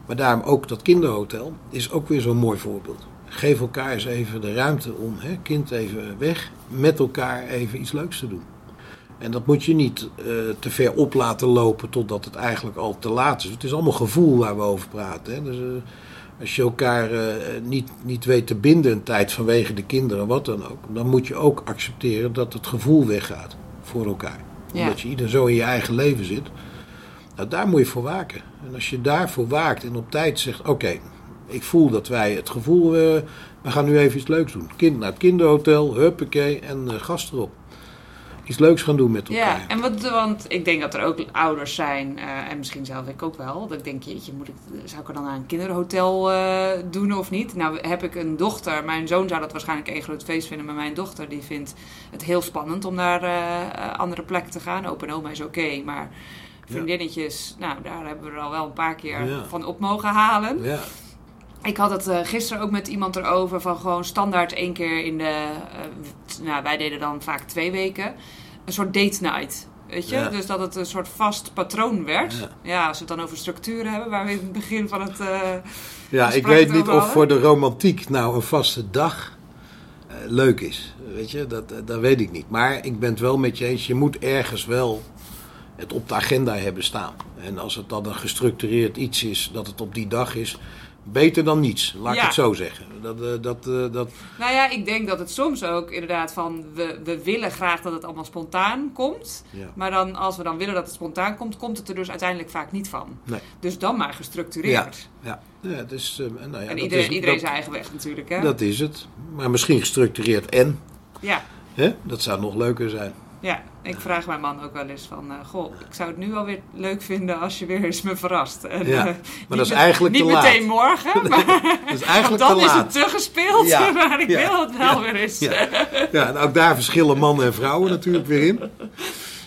Maar daarom ook dat kinderhotel is ook weer zo'n mooi voorbeeld. Geef elkaar eens even de ruimte om, hè, kind even weg, met elkaar even iets leuks te doen. En dat moet je niet uh, te ver op laten lopen totdat het eigenlijk al te laat is. Het is allemaal gevoel waar we over praten. Hè. Dus, uh, als je elkaar uh, niet, niet weet te binden een tijd vanwege de kinderen, wat dan ook, dan moet je ook accepteren dat het gevoel weggaat voor elkaar. Ja. Omdat je ieder zo in je eigen leven zit. Nou, daar moet je voor waken. En als je daarvoor waakt en op tijd zegt: Oké, ik voel dat wij het gevoel, uh, we gaan nu even iets leuks doen. Kind naar het kinderhotel, huppakee en uh, gast erop. Iets leuks gaan doen met elkaar. Ja, en want ik denk dat er ook ouders zijn, uh, en misschien zelf ik ook wel, dat ik denk, jeetje, moet ik, zou ik er dan naar een kinderhotel doen of niet? Nou heb ik een dochter, mijn zoon zou dat waarschijnlijk een groot feest vinden, maar mijn dochter die vindt het heel spannend om naar andere plekken te gaan. Open oma is oké, maar vriendinnetjes, nou daar hebben we er al wel een paar keer van op mogen halen. Ja. Ik had het uh, gisteren ook met iemand erover van gewoon standaard één keer in de. Uh, nou, wij deden dan vaak twee weken. Een soort date night. Weet je? Dus dat het een soort vast patroon werd. Ja. ja. als we het dan over structuren hebben, waar we in het begin van het. Uh, ja, ik weet niet of voor de romantiek nou een vaste dag leuk is. Weet je, dat, dat weet ik niet. Maar ik ben het wel met je eens. Je moet ergens wel het op de agenda hebben staan. En als het dan een gestructureerd iets is, dat het op die dag is Beter dan niets, laat ik het zo zeggen. Dat, uh, dat, uh, dat... Nou ja, ik denk dat het soms ook inderdaad van... We, we willen graag dat het allemaal spontaan komt. Ja. Maar dan, als we dan willen dat het spontaan komt... komt het er dus uiteindelijk vaak niet van. Nee. Dus dan maar gestructureerd. Ja, ja. ja dus, uh, nou ja en iedereen, is, iedereen zijn eigen weg natuurlijk. Hè? Dat is het. Maar misschien gestructureerd en. Ja. Hè? Dat zou nog leuker zijn. Ja, ik vraag mijn man ook wel eens van, uh, goh, ik zou het nu wel weer leuk vinden als je weer eens me verrast. En, ja, uh, maar dat is eigenlijk niet te laat. Niet meteen morgen, maar dat is eigenlijk dan te is het te gespeeld, Ja, maar ik ja, wil het wel weer eens. Ja. ja, en ook daar verschillen mannen en vrouwen natuurlijk weer in.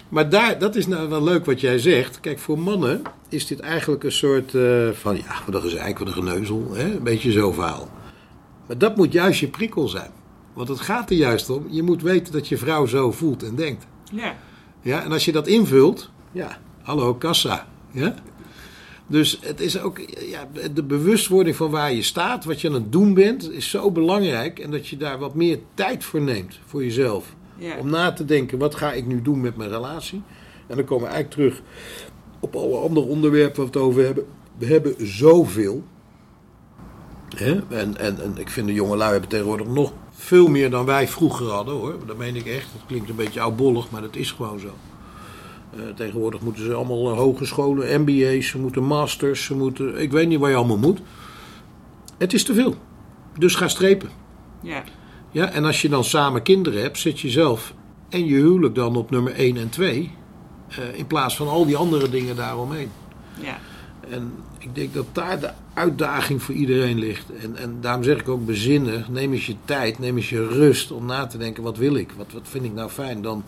Maar daar, dat is nou wel leuk wat jij zegt. Kijk, voor mannen is dit eigenlijk een soort uh, van, ja, wat een gezeik, wat een geneuzel. Hè? Een beetje zo verhaal. Maar dat moet juist je prikkel zijn. Want het gaat er juist om. Je moet weten dat je vrouw zo voelt en denkt. Ja. Ja, en als je dat invult, ja, hallo, kassa. Ja? Dus het is ook, ja, de bewustwording van waar je staat, wat je aan het doen bent, is zo belangrijk. En dat je daar wat meer tijd voor neemt, voor jezelf. Ja. Om na te denken, wat ga ik nu doen met mijn relatie? En dan komen we eigenlijk terug op alle andere onderwerpen waar we het over hebben. We hebben zoveel. Hè? En, en, en ik vind de jongelui hebben tegenwoordig nog veel meer dan wij vroeger hadden hoor. Dat meen ik echt. Dat klinkt een beetje oudbollig, maar dat is gewoon zo. Uh, tegenwoordig moeten ze allemaal hogescholen, MBA's, ze moeten masters, ze moeten. Ik weet niet waar je allemaal moet. Het is te veel. Dus ga strepen. Ja. Ja, en als je dan samen kinderen hebt, zet je zelf en je huwelijk dan op nummer 1 en 2. Uh, in plaats van al die andere dingen daaromheen. Ja. En ik denk dat daar de uitdaging voor iedereen ligt. En, en daarom zeg ik ook bezinnen. Neem eens je tijd, neem eens je rust om na te denken: wat wil ik? Wat, wat vind ik nou fijn? Dan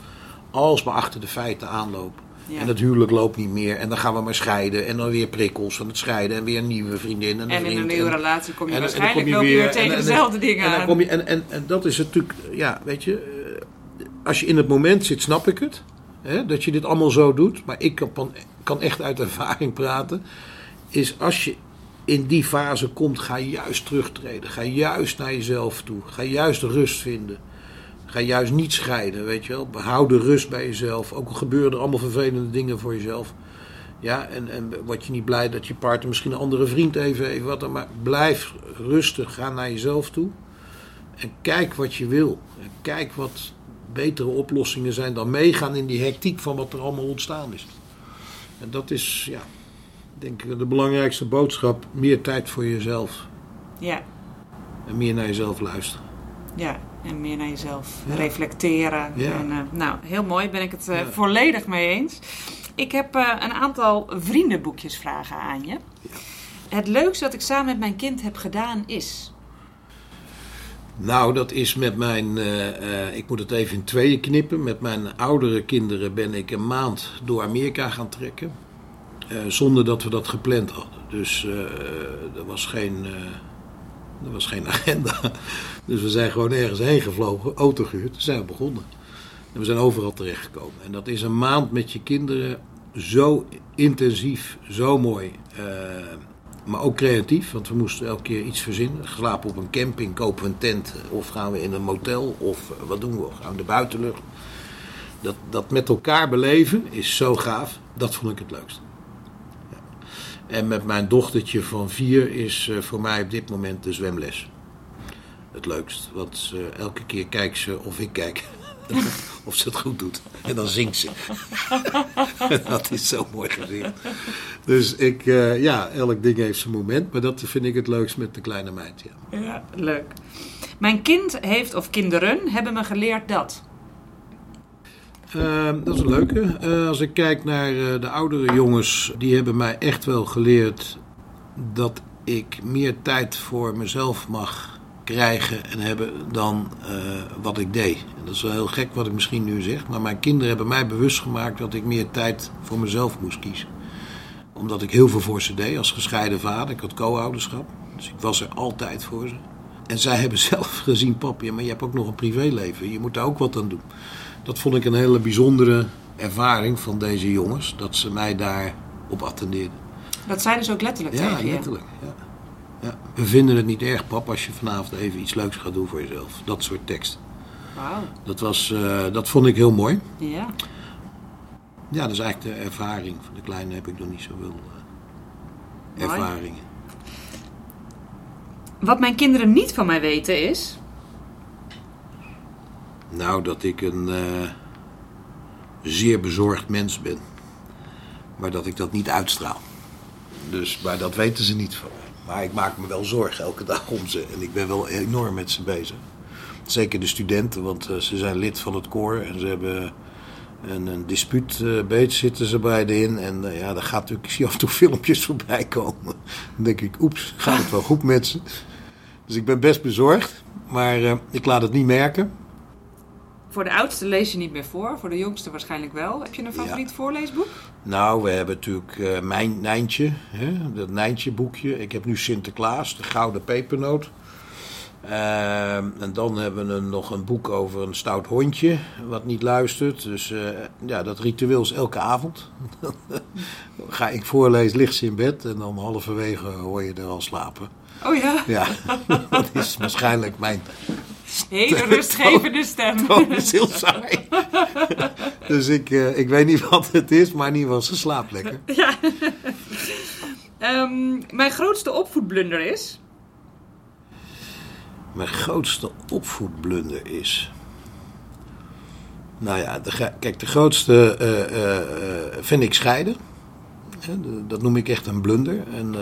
alsmaar achter de feiten aanlopen. Ja. En het huwelijk loopt niet meer. En dan gaan we maar scheiden. En dan weer prikkels van het scheiden. En weer een nieuwe vriendin. En, een En in een nieuwe En- relatie kom je en en waarschijnlijk kom je loop je weer- weer tegen en- en- dezelfde dingen en aan. kom je, en, en, en dat is natuurlijk, ja, weet je, eh, als je in het moment zit, snap ik het. Hè, dat je dit allemaal zo doet. Maar ik kan, kan echt uit ervaring praten. Is als je in die fase komt, ga juist terugtreden. Ga juist naar jezelf toe. Ga juist rust vinden. Ga juist niet scheiden, weet je wel. Behoud de rust bij jezelf. Ook al gebeuren er allemaal vervelende dingen voor jezelf. Ja, en, en word je niet blij dat je partner misschien een andere vriend even, even wat maar. Blijf rustig, ga naar jezelf toe. En kijk wat je wil. Kijk wat betere oplossingen zijn dan meegaan in die hectiek van wat er allemaal ontstaan is. En dat is, ja, denk ik de belangrijkste boodschap. Meer tijd voor jezelf. Ja, En meer naar jezelf luisteren. ja. En meer naar jezelf Ja. reflecteren. Ja. En, eh, nou, heel mooi. Ben ik het eh, Ja. volledig mee eens. Ik heb eh, een aantal vriendenboekjes vragen aan je. Het leukste dat ik samen met mijn kind heb gedaan is... Nou, dat is met mijn. ik moet het even in tweeën knippen. Met mijn oudere kinderen ben ik een maand door Amerika gaan trekken. Eh, zonder dat we dat gepland hadden. Dus eh, er, was geen, eh, er was geen agenda. Dus we zijn gewoon ergens heen gevlogen, auto gehuurd. Zijn we begonnen. En we zijn overal terechtgekomen. En dat is een maand met je kinderen zo intensief, zo mooi. maar ook creatief, want we moesten elke keer iets verzinnen. Slapen op een camping, kopen we een tent. Of gaan we in een motel, of wat doen we? Gaan we de buitenlucht. Dat, dat met elkaar beleven is zo gaaf. Dat vond ik het leukst. En met mijn dochtertje van vier is eh, voor mij op dit moment de zwemles. Het leukst. Want eh, elke keer kijkt ze of ik kijk. of ze het goed doet. En dan zingt ze. dat is zo mooi gezien. Dus ik, eh, ja, elk ding heeft zijn moment. Maar dat vind ik het leukst met de kleine meid. Ja, leuk. Mijn kind heeft, of kinderen, hebben me geleerd dat... Ehm, dat is een leuke. Eh, als ik kijk naar eh, de oudere jongens, die hebben mij echt wel geleerd dat ik meer tijd voor mezelf mag krijgen en hebben dan eh, wat ik deed. En dat is wel heel gek wat ik misschien nu zeg, maar mijn kinderen hebben mij bewust gemaakt dat ik meer tijd voor mezelf moest kiezen. Omdat ik heel veel voor ze deed als gescheiden vader. Ik had co-ouderschap, dus ik was er altijd voor ze. En zij hebben zelf gezien, pap, ja, maar je hebt ook nog een privéleven. Je moet daar ook wat aan doen. Dat vond ik een hele bijzondere ervaring van deze jongens. Dat ze mij daar op attendeerden. Dat zeiden ze ook letterlijk Ja, tegen je. letterlijk. Ja. Ja. We vinden het niet erg, pap, als je vanavond even iets leuks gaat doen voor jezelf. Dat soort tekst. Wauw, Dat, was, eh, dat vond ik heel mooi. ja. Ja, dat is eigenlijk de ervaring. Van de kleine heb ik nog niet zoveel Mooi. ervaringen. Wat mijn kinderen niet van mij weten is... Nou, dat ik een eh, zeer bezorgd mens ben. Maar dat ik dat niet uitstraal. Dus, maar dat weten ze niet van. Maar ik maak me wel zorgen elke dag om ze. En ik ben wel enorm met ze bezig. Zeker de studenten, want eh, ze zijn lid van het koor. En ze hebben een, een dispuut zitten ze beiden in. En uh, ja, daar gaat natuurlijk, ik zie af en toe filmpjes voorbij komen. Dan denk ik, oeps, gaat het wel goed met ze? Dus ik ben best bezorgd, maar uh, ik laat het niet merken. Voor de oudste lees je niet meer voor, voor de jongste waarschijnlijk wel. Heb je een favoriet ja. voorleesboek? Nou, we hebben natuurlijk uh, mijn Nijntje, hè, dat Nijntje boekje. Ik heb nu Sinterklaas, de Gouden Pepernoot. Uh, en dan hebben we nog een boek over een stout hondje wat niet luistert. Dus uh, ja, dat ritueel is elke avond. Ga ik voorlezen, ligt ze in bed en dan halverwege hoor je er al slapen. Oh ja? Ja, dat is waarschijnlijk mijn... Hele rustgevende stem. Dat is heel saai. dus ik, uh, ik weet niet wat het is, maar in ieder geval, ze slaapt lekker. Ja. um, mijn grootste opvoedblunder is... Mijn grootste opvoedblunder is... Nou ja, de, kijk, de grootste uh, uh, vind ik scheiden. Dat noem ik echt een blunder. En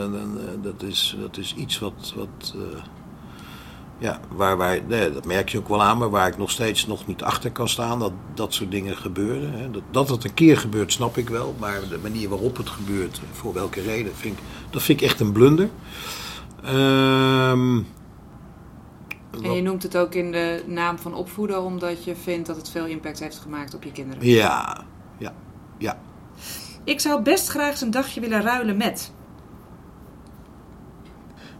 dat, is, dat is iets wat, wat ja, waar wij, nee, dat merk je ook wel aan, maar waar ik nog steeds nog niet achter kan staan, dat dat soort dingen gebeuren. Hè. Dat, dat het een keer gebeurt, snap ik wel, maar de manier waarop het gebeurt, voor welke reden, vind ik, dat vind ik echt een blunder. Um, en je noemt het ook in de naam van opvoeden, omdat je vindt dat het veel impact heeft gemaakt op je kinderen. Ja, ja, ja. Ik zou best graag eens een dagje willen ruilen met.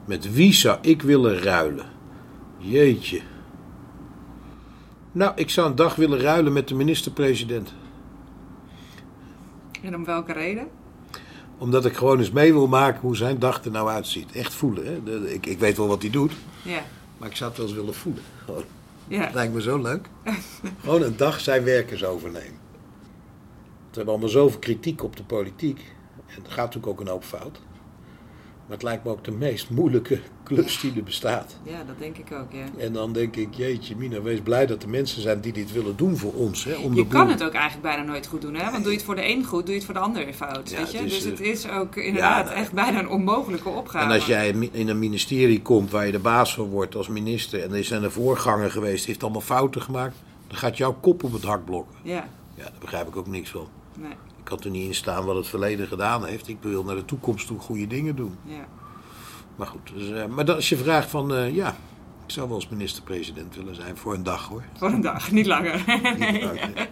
Met wie zou ik willen ruilen? Jeetje. Nou, ik zou een dag willen ruilen met de minister-president. En om welke reden? Omdat ik gewoon eens mee wil maken hoe zijn dag er nou uitziet. Echt voelen. Hè? Ik, ik weet wel wat hij doet. Ja. Maar ik zou het wel eens willen voelen. Gewoon. Ja. Dat lijkt me zo leuk. gewoon een dag zijn werkers overnemen. We hebben allemaal zoveel kritiek op de politiek. En er gaat natuurlijk ook een hoop fout. Maar het lijkt me ook de meest moeilijke klus die er bestaat. Ja, dat denk ik ook, ja. En dan denk ik, jeetje Mina, wees blij dat er mensen zijn die dit willen doen voor ons. Hè, om je kan het ook eigenlijk bijna nooit goed doen, hè? Want doe je het voor de een goed, doe je het voor de ander fout, ja, weet je? dus het is ook inderdaad ja, echt bijna een onmogelijke opgave. En als jij in een ministerie komt waar je de baas van wordt als minister... en er zijn een voorganger geweest, heeft allemaal fouten gemaakt... dan gaat jouw kop op het hak blokken. Ja. Ja, daar begrijp ik ook niks van. Nee. Ik kan er niet in staan wat het verleden gedaan heeft. Ik wil naar de toekomst toe goede dingen doen. Ja. Maar goed, dus, uh, maar als je vraagt van, uh, ja, ik zou wel eens minister-president willen zijn voor een dag hoor. Voor een dag, niet langer. niet langer.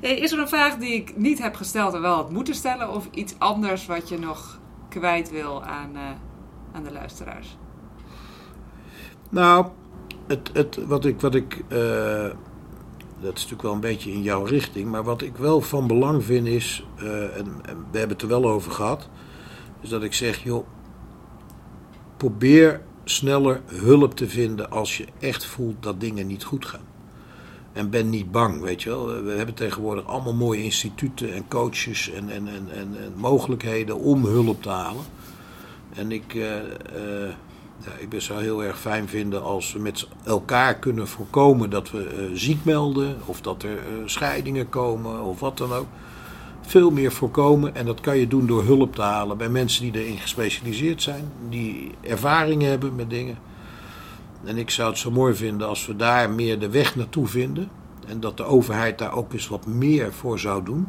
hey, is er een vraag die ik niet heb gesteld en wel had moeten stellen? Of iets anders wat je nog kwijt wil aan, uh, aan de luisteraars? Nou, het, het, wat ik, wat ik dat is natuurlijk wel een beetje in jouw richting, maar wat ik wel van belang vind is, en, en we hebben het er wel over gehad, is dat ik zeg, joh, probeer sneller hulp te vinden als je echt voelt dat dingen niet goed gaan. En ben niet bang, weet je wel. We hebben tegenwoordig allemaal mooie instituten en coaches en, en, en, en, en mogelijkheden om hulp te halen. En ik, uh, uh, ja, ik zou heel erg fijn vinden als we met elkaar kunnen voorkomen dat we uh, ziek melden. Of dat er scheidingen komen of wat dan ook veel meer voorkomen. En dat kan je doen door hulp te halen bij mensen die erin gespecialiseerd zijn, die ervaring hebben met dingen. En ik zou het zo mooi vinden als we daar meer de weg naartoe vinden. En dat de overheid daar ook eens wat meer voor zou doen.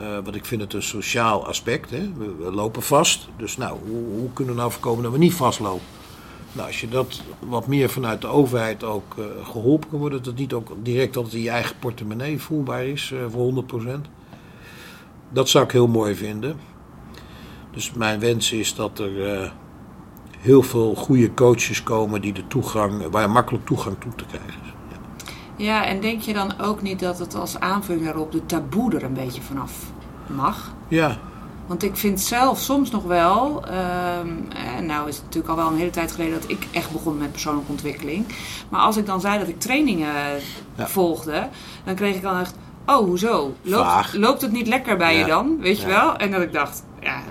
Uh, want ik vind het een sociaal aspect. Hè? We, lopen vast. Dus nou, hoe, hoe, kunnen we nou voorkomen dat we niet vastlopen? Nou, als je dat wat meer vanuit de overheid ook uh, geholpen kan worden, dat het niet ook direct altijd in je eigen portemonnee voelbaar is uh, voor 100%. Dat zou ik heel mooi vinden. Dus mijn wens is dat er heel veel goede coaches komen die de toegang, waar makkelijk toegang toe te krijgen is. Ja. en denk je dan ook niet dat het als aanvulling daarop de taboe er een beetje vanaf mag? Ja. Want ik vind zelf soms nog wel, um, en nou is het natuurlijk al wel een hele tijd geleden dat ik echt begon met persoonlijke ontwikkeling. Maar als ik dan zei dat ik trainingen ja. volgde, dan kreeg ik dan echt, oh, hoezo? Loopt, loopt het niet lekker bij ja. je dan? Weet je wel? En dat ik dacht, ja,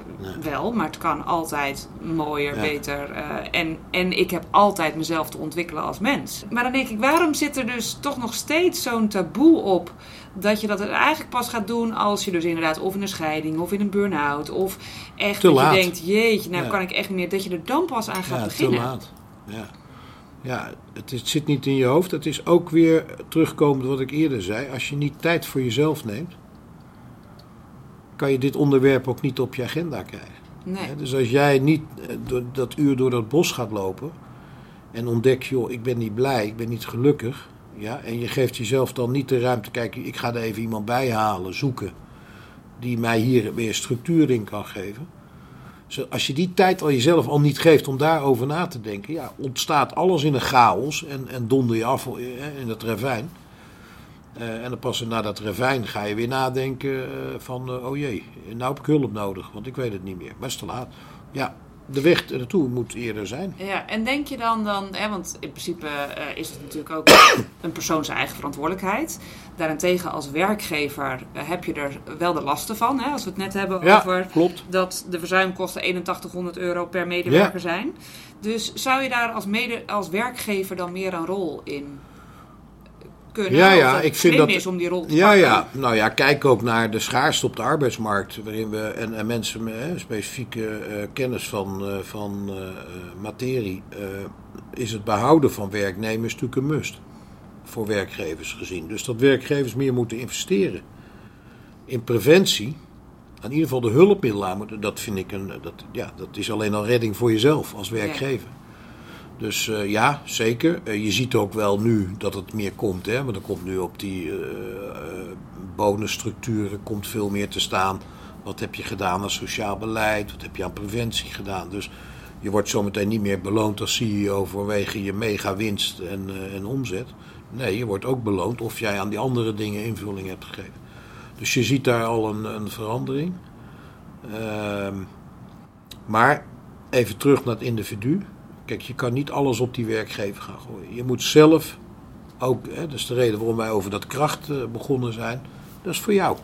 wel, maar het kan altijd mooier, ja. beter. Uh, en, en ik heb altijd mezelf te ontwikkelen als mens. Maar dan denk ik, waarom zit er dus toch nog steeds zo'n taboe op dat je dat eigenlijk pas gaat doen als je dus inderdaad of in een scheiding of in een burn-out of echt te dat laat. je denkt, jeetje, nou kan ik echt niet meer, dat je er dan pas aan gaat ja, beginnen. Te laat. Ja. Ja, het, het zit niet in je hoofd. Het is ook weer terugkomend wat ik eerder zei. Als je niet tijd voor jezelf neemt, kan je dit onderwerp ook niet op je agenda krijgen. Nee. Dus als jij niet eh, door dat uur door dat bos gaat lopen en ontdekt, joh, ik ben niet blij, ik ben niet gelukkig. Ja, en je geeft jezelf dan niet de ruimte, kijk, ik ga er even iemand bij halen, zoeken, die mij hier weer structuur in kan geven. Als je die tijd al jezelf al niet geeft om daarover na te denken, ja, ontstaat alles in een chaos en, en donder je af eh, in het ravijn. Eh, en dan pas na dat ravijn ga je weer nadenken eh, van, oh jee, nou heb ik hulp nodig, want ik weet het niet meer. Is te laat. Ja, de weg ernaartoe moet eerder zijn. Ja, en denk je dan dan, hè, want in principe eh, is het natuurlijk ook een persoon zijn eigen verantwoordelijkheid. Daarentegen als werkgever eh, heb je er wel de lasten van, hè, als we het net hebben Ja, over klopt. dat de verzuimkosten 8100 euro per medewerker zijn. Dus zou je daar als, mede, als werkgever dan meer een rol in kunnen? Ja, ja, ik vind dat- is om die rol te Ja, pakken? ja. Nou ja, kijk ook naar de schaarste op de arbeidsmarkt. Waarin we, en, en mensen met hè, specifieke eh, kennis van, eh, van eh, materie. is het behouden van werknemers natuurlijk een must. Voor werkgevers gezien. Dus dat werkgevers meer moeten investeren in preventie. In ieder geval de hulpmiddelen aan moeten. Dat vind ik een. Dat, ja, dat is alleen al redding voor jezelf als werkgever. Dus eh, ja, zeker. Eh, je ziet ook wel nu dat het meer komt. Hè? Want er komt nu op die eh, bonusstructuren komt veel meer te staan. Wat heb je gedaan aan sociaal beleid? Wat heb je aan preventie gedaan? Dus je wordt zometeen niet meer beloond als CEO vanwege je mega winst en, en omzet. Nee, je wordt ook beloond of jij aan die andere dingen invulling hebt gegeven. Dus je ziet daar al een, een verandering. Ehm, maar even terug naar het individu. Kijk, je kan niet alles op die werkgever gaan gooien. Je moet zelf ook, hè, dat is de reden waarom wij over dat kracht eh, begonnen zijn. Dat is voor jou.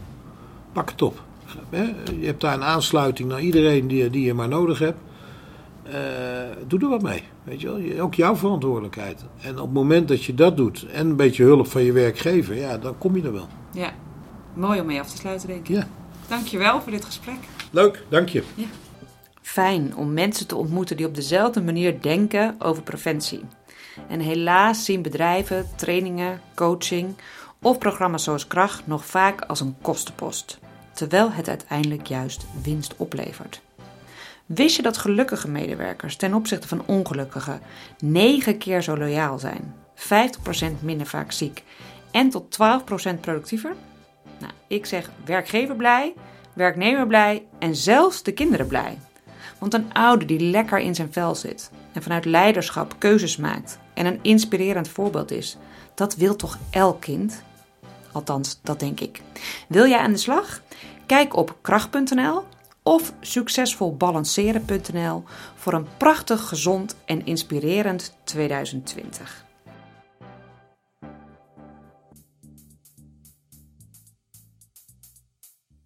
Pak het op. Je hebt daar een aansluiting naar iedereen die, die je maar nodig hebt. Eh, doe er wat mee. Weet je wel? Ook jouw verantwoordelijkheid. En op het moment dat je dat doet en een beetje hulp van je werkgever, ja, dan kom je er wel. Ja, mooi om mee af te sluiten, denk ik. Ja. Dankjewel voor dit gesprek. Leuk, dank je. Fijn om mensen te ontmoeten die op dezelfde manier denken over preventie. En helaas zien bedrijven, trainingen, coaching of programma's zoals Kracht nog vaak als een kostenpost, terwijl het uiteindelijk juist winst oplevert. Wist je dat gelukkige medewerkers ten opzichte van ongelukkige 9 keer zo loyaal zijn, 50% minder vaak ziek en tot 12% productiever? Nou, ik zeg werkgever blij, werknemer blij en zelfs de kinderen blij. Want een ouder die lekker in zijn vel zit en vanuit leiderschap keuzes maakt en een inspirerend voorbeeld is, dat wil toch elk kind? Althans, dat denk ik. Wil jij aan de slag? Kijk op kracht.nl of succesvolbalanceren.nl voor een prachtig, gezond en inspirerend 2020.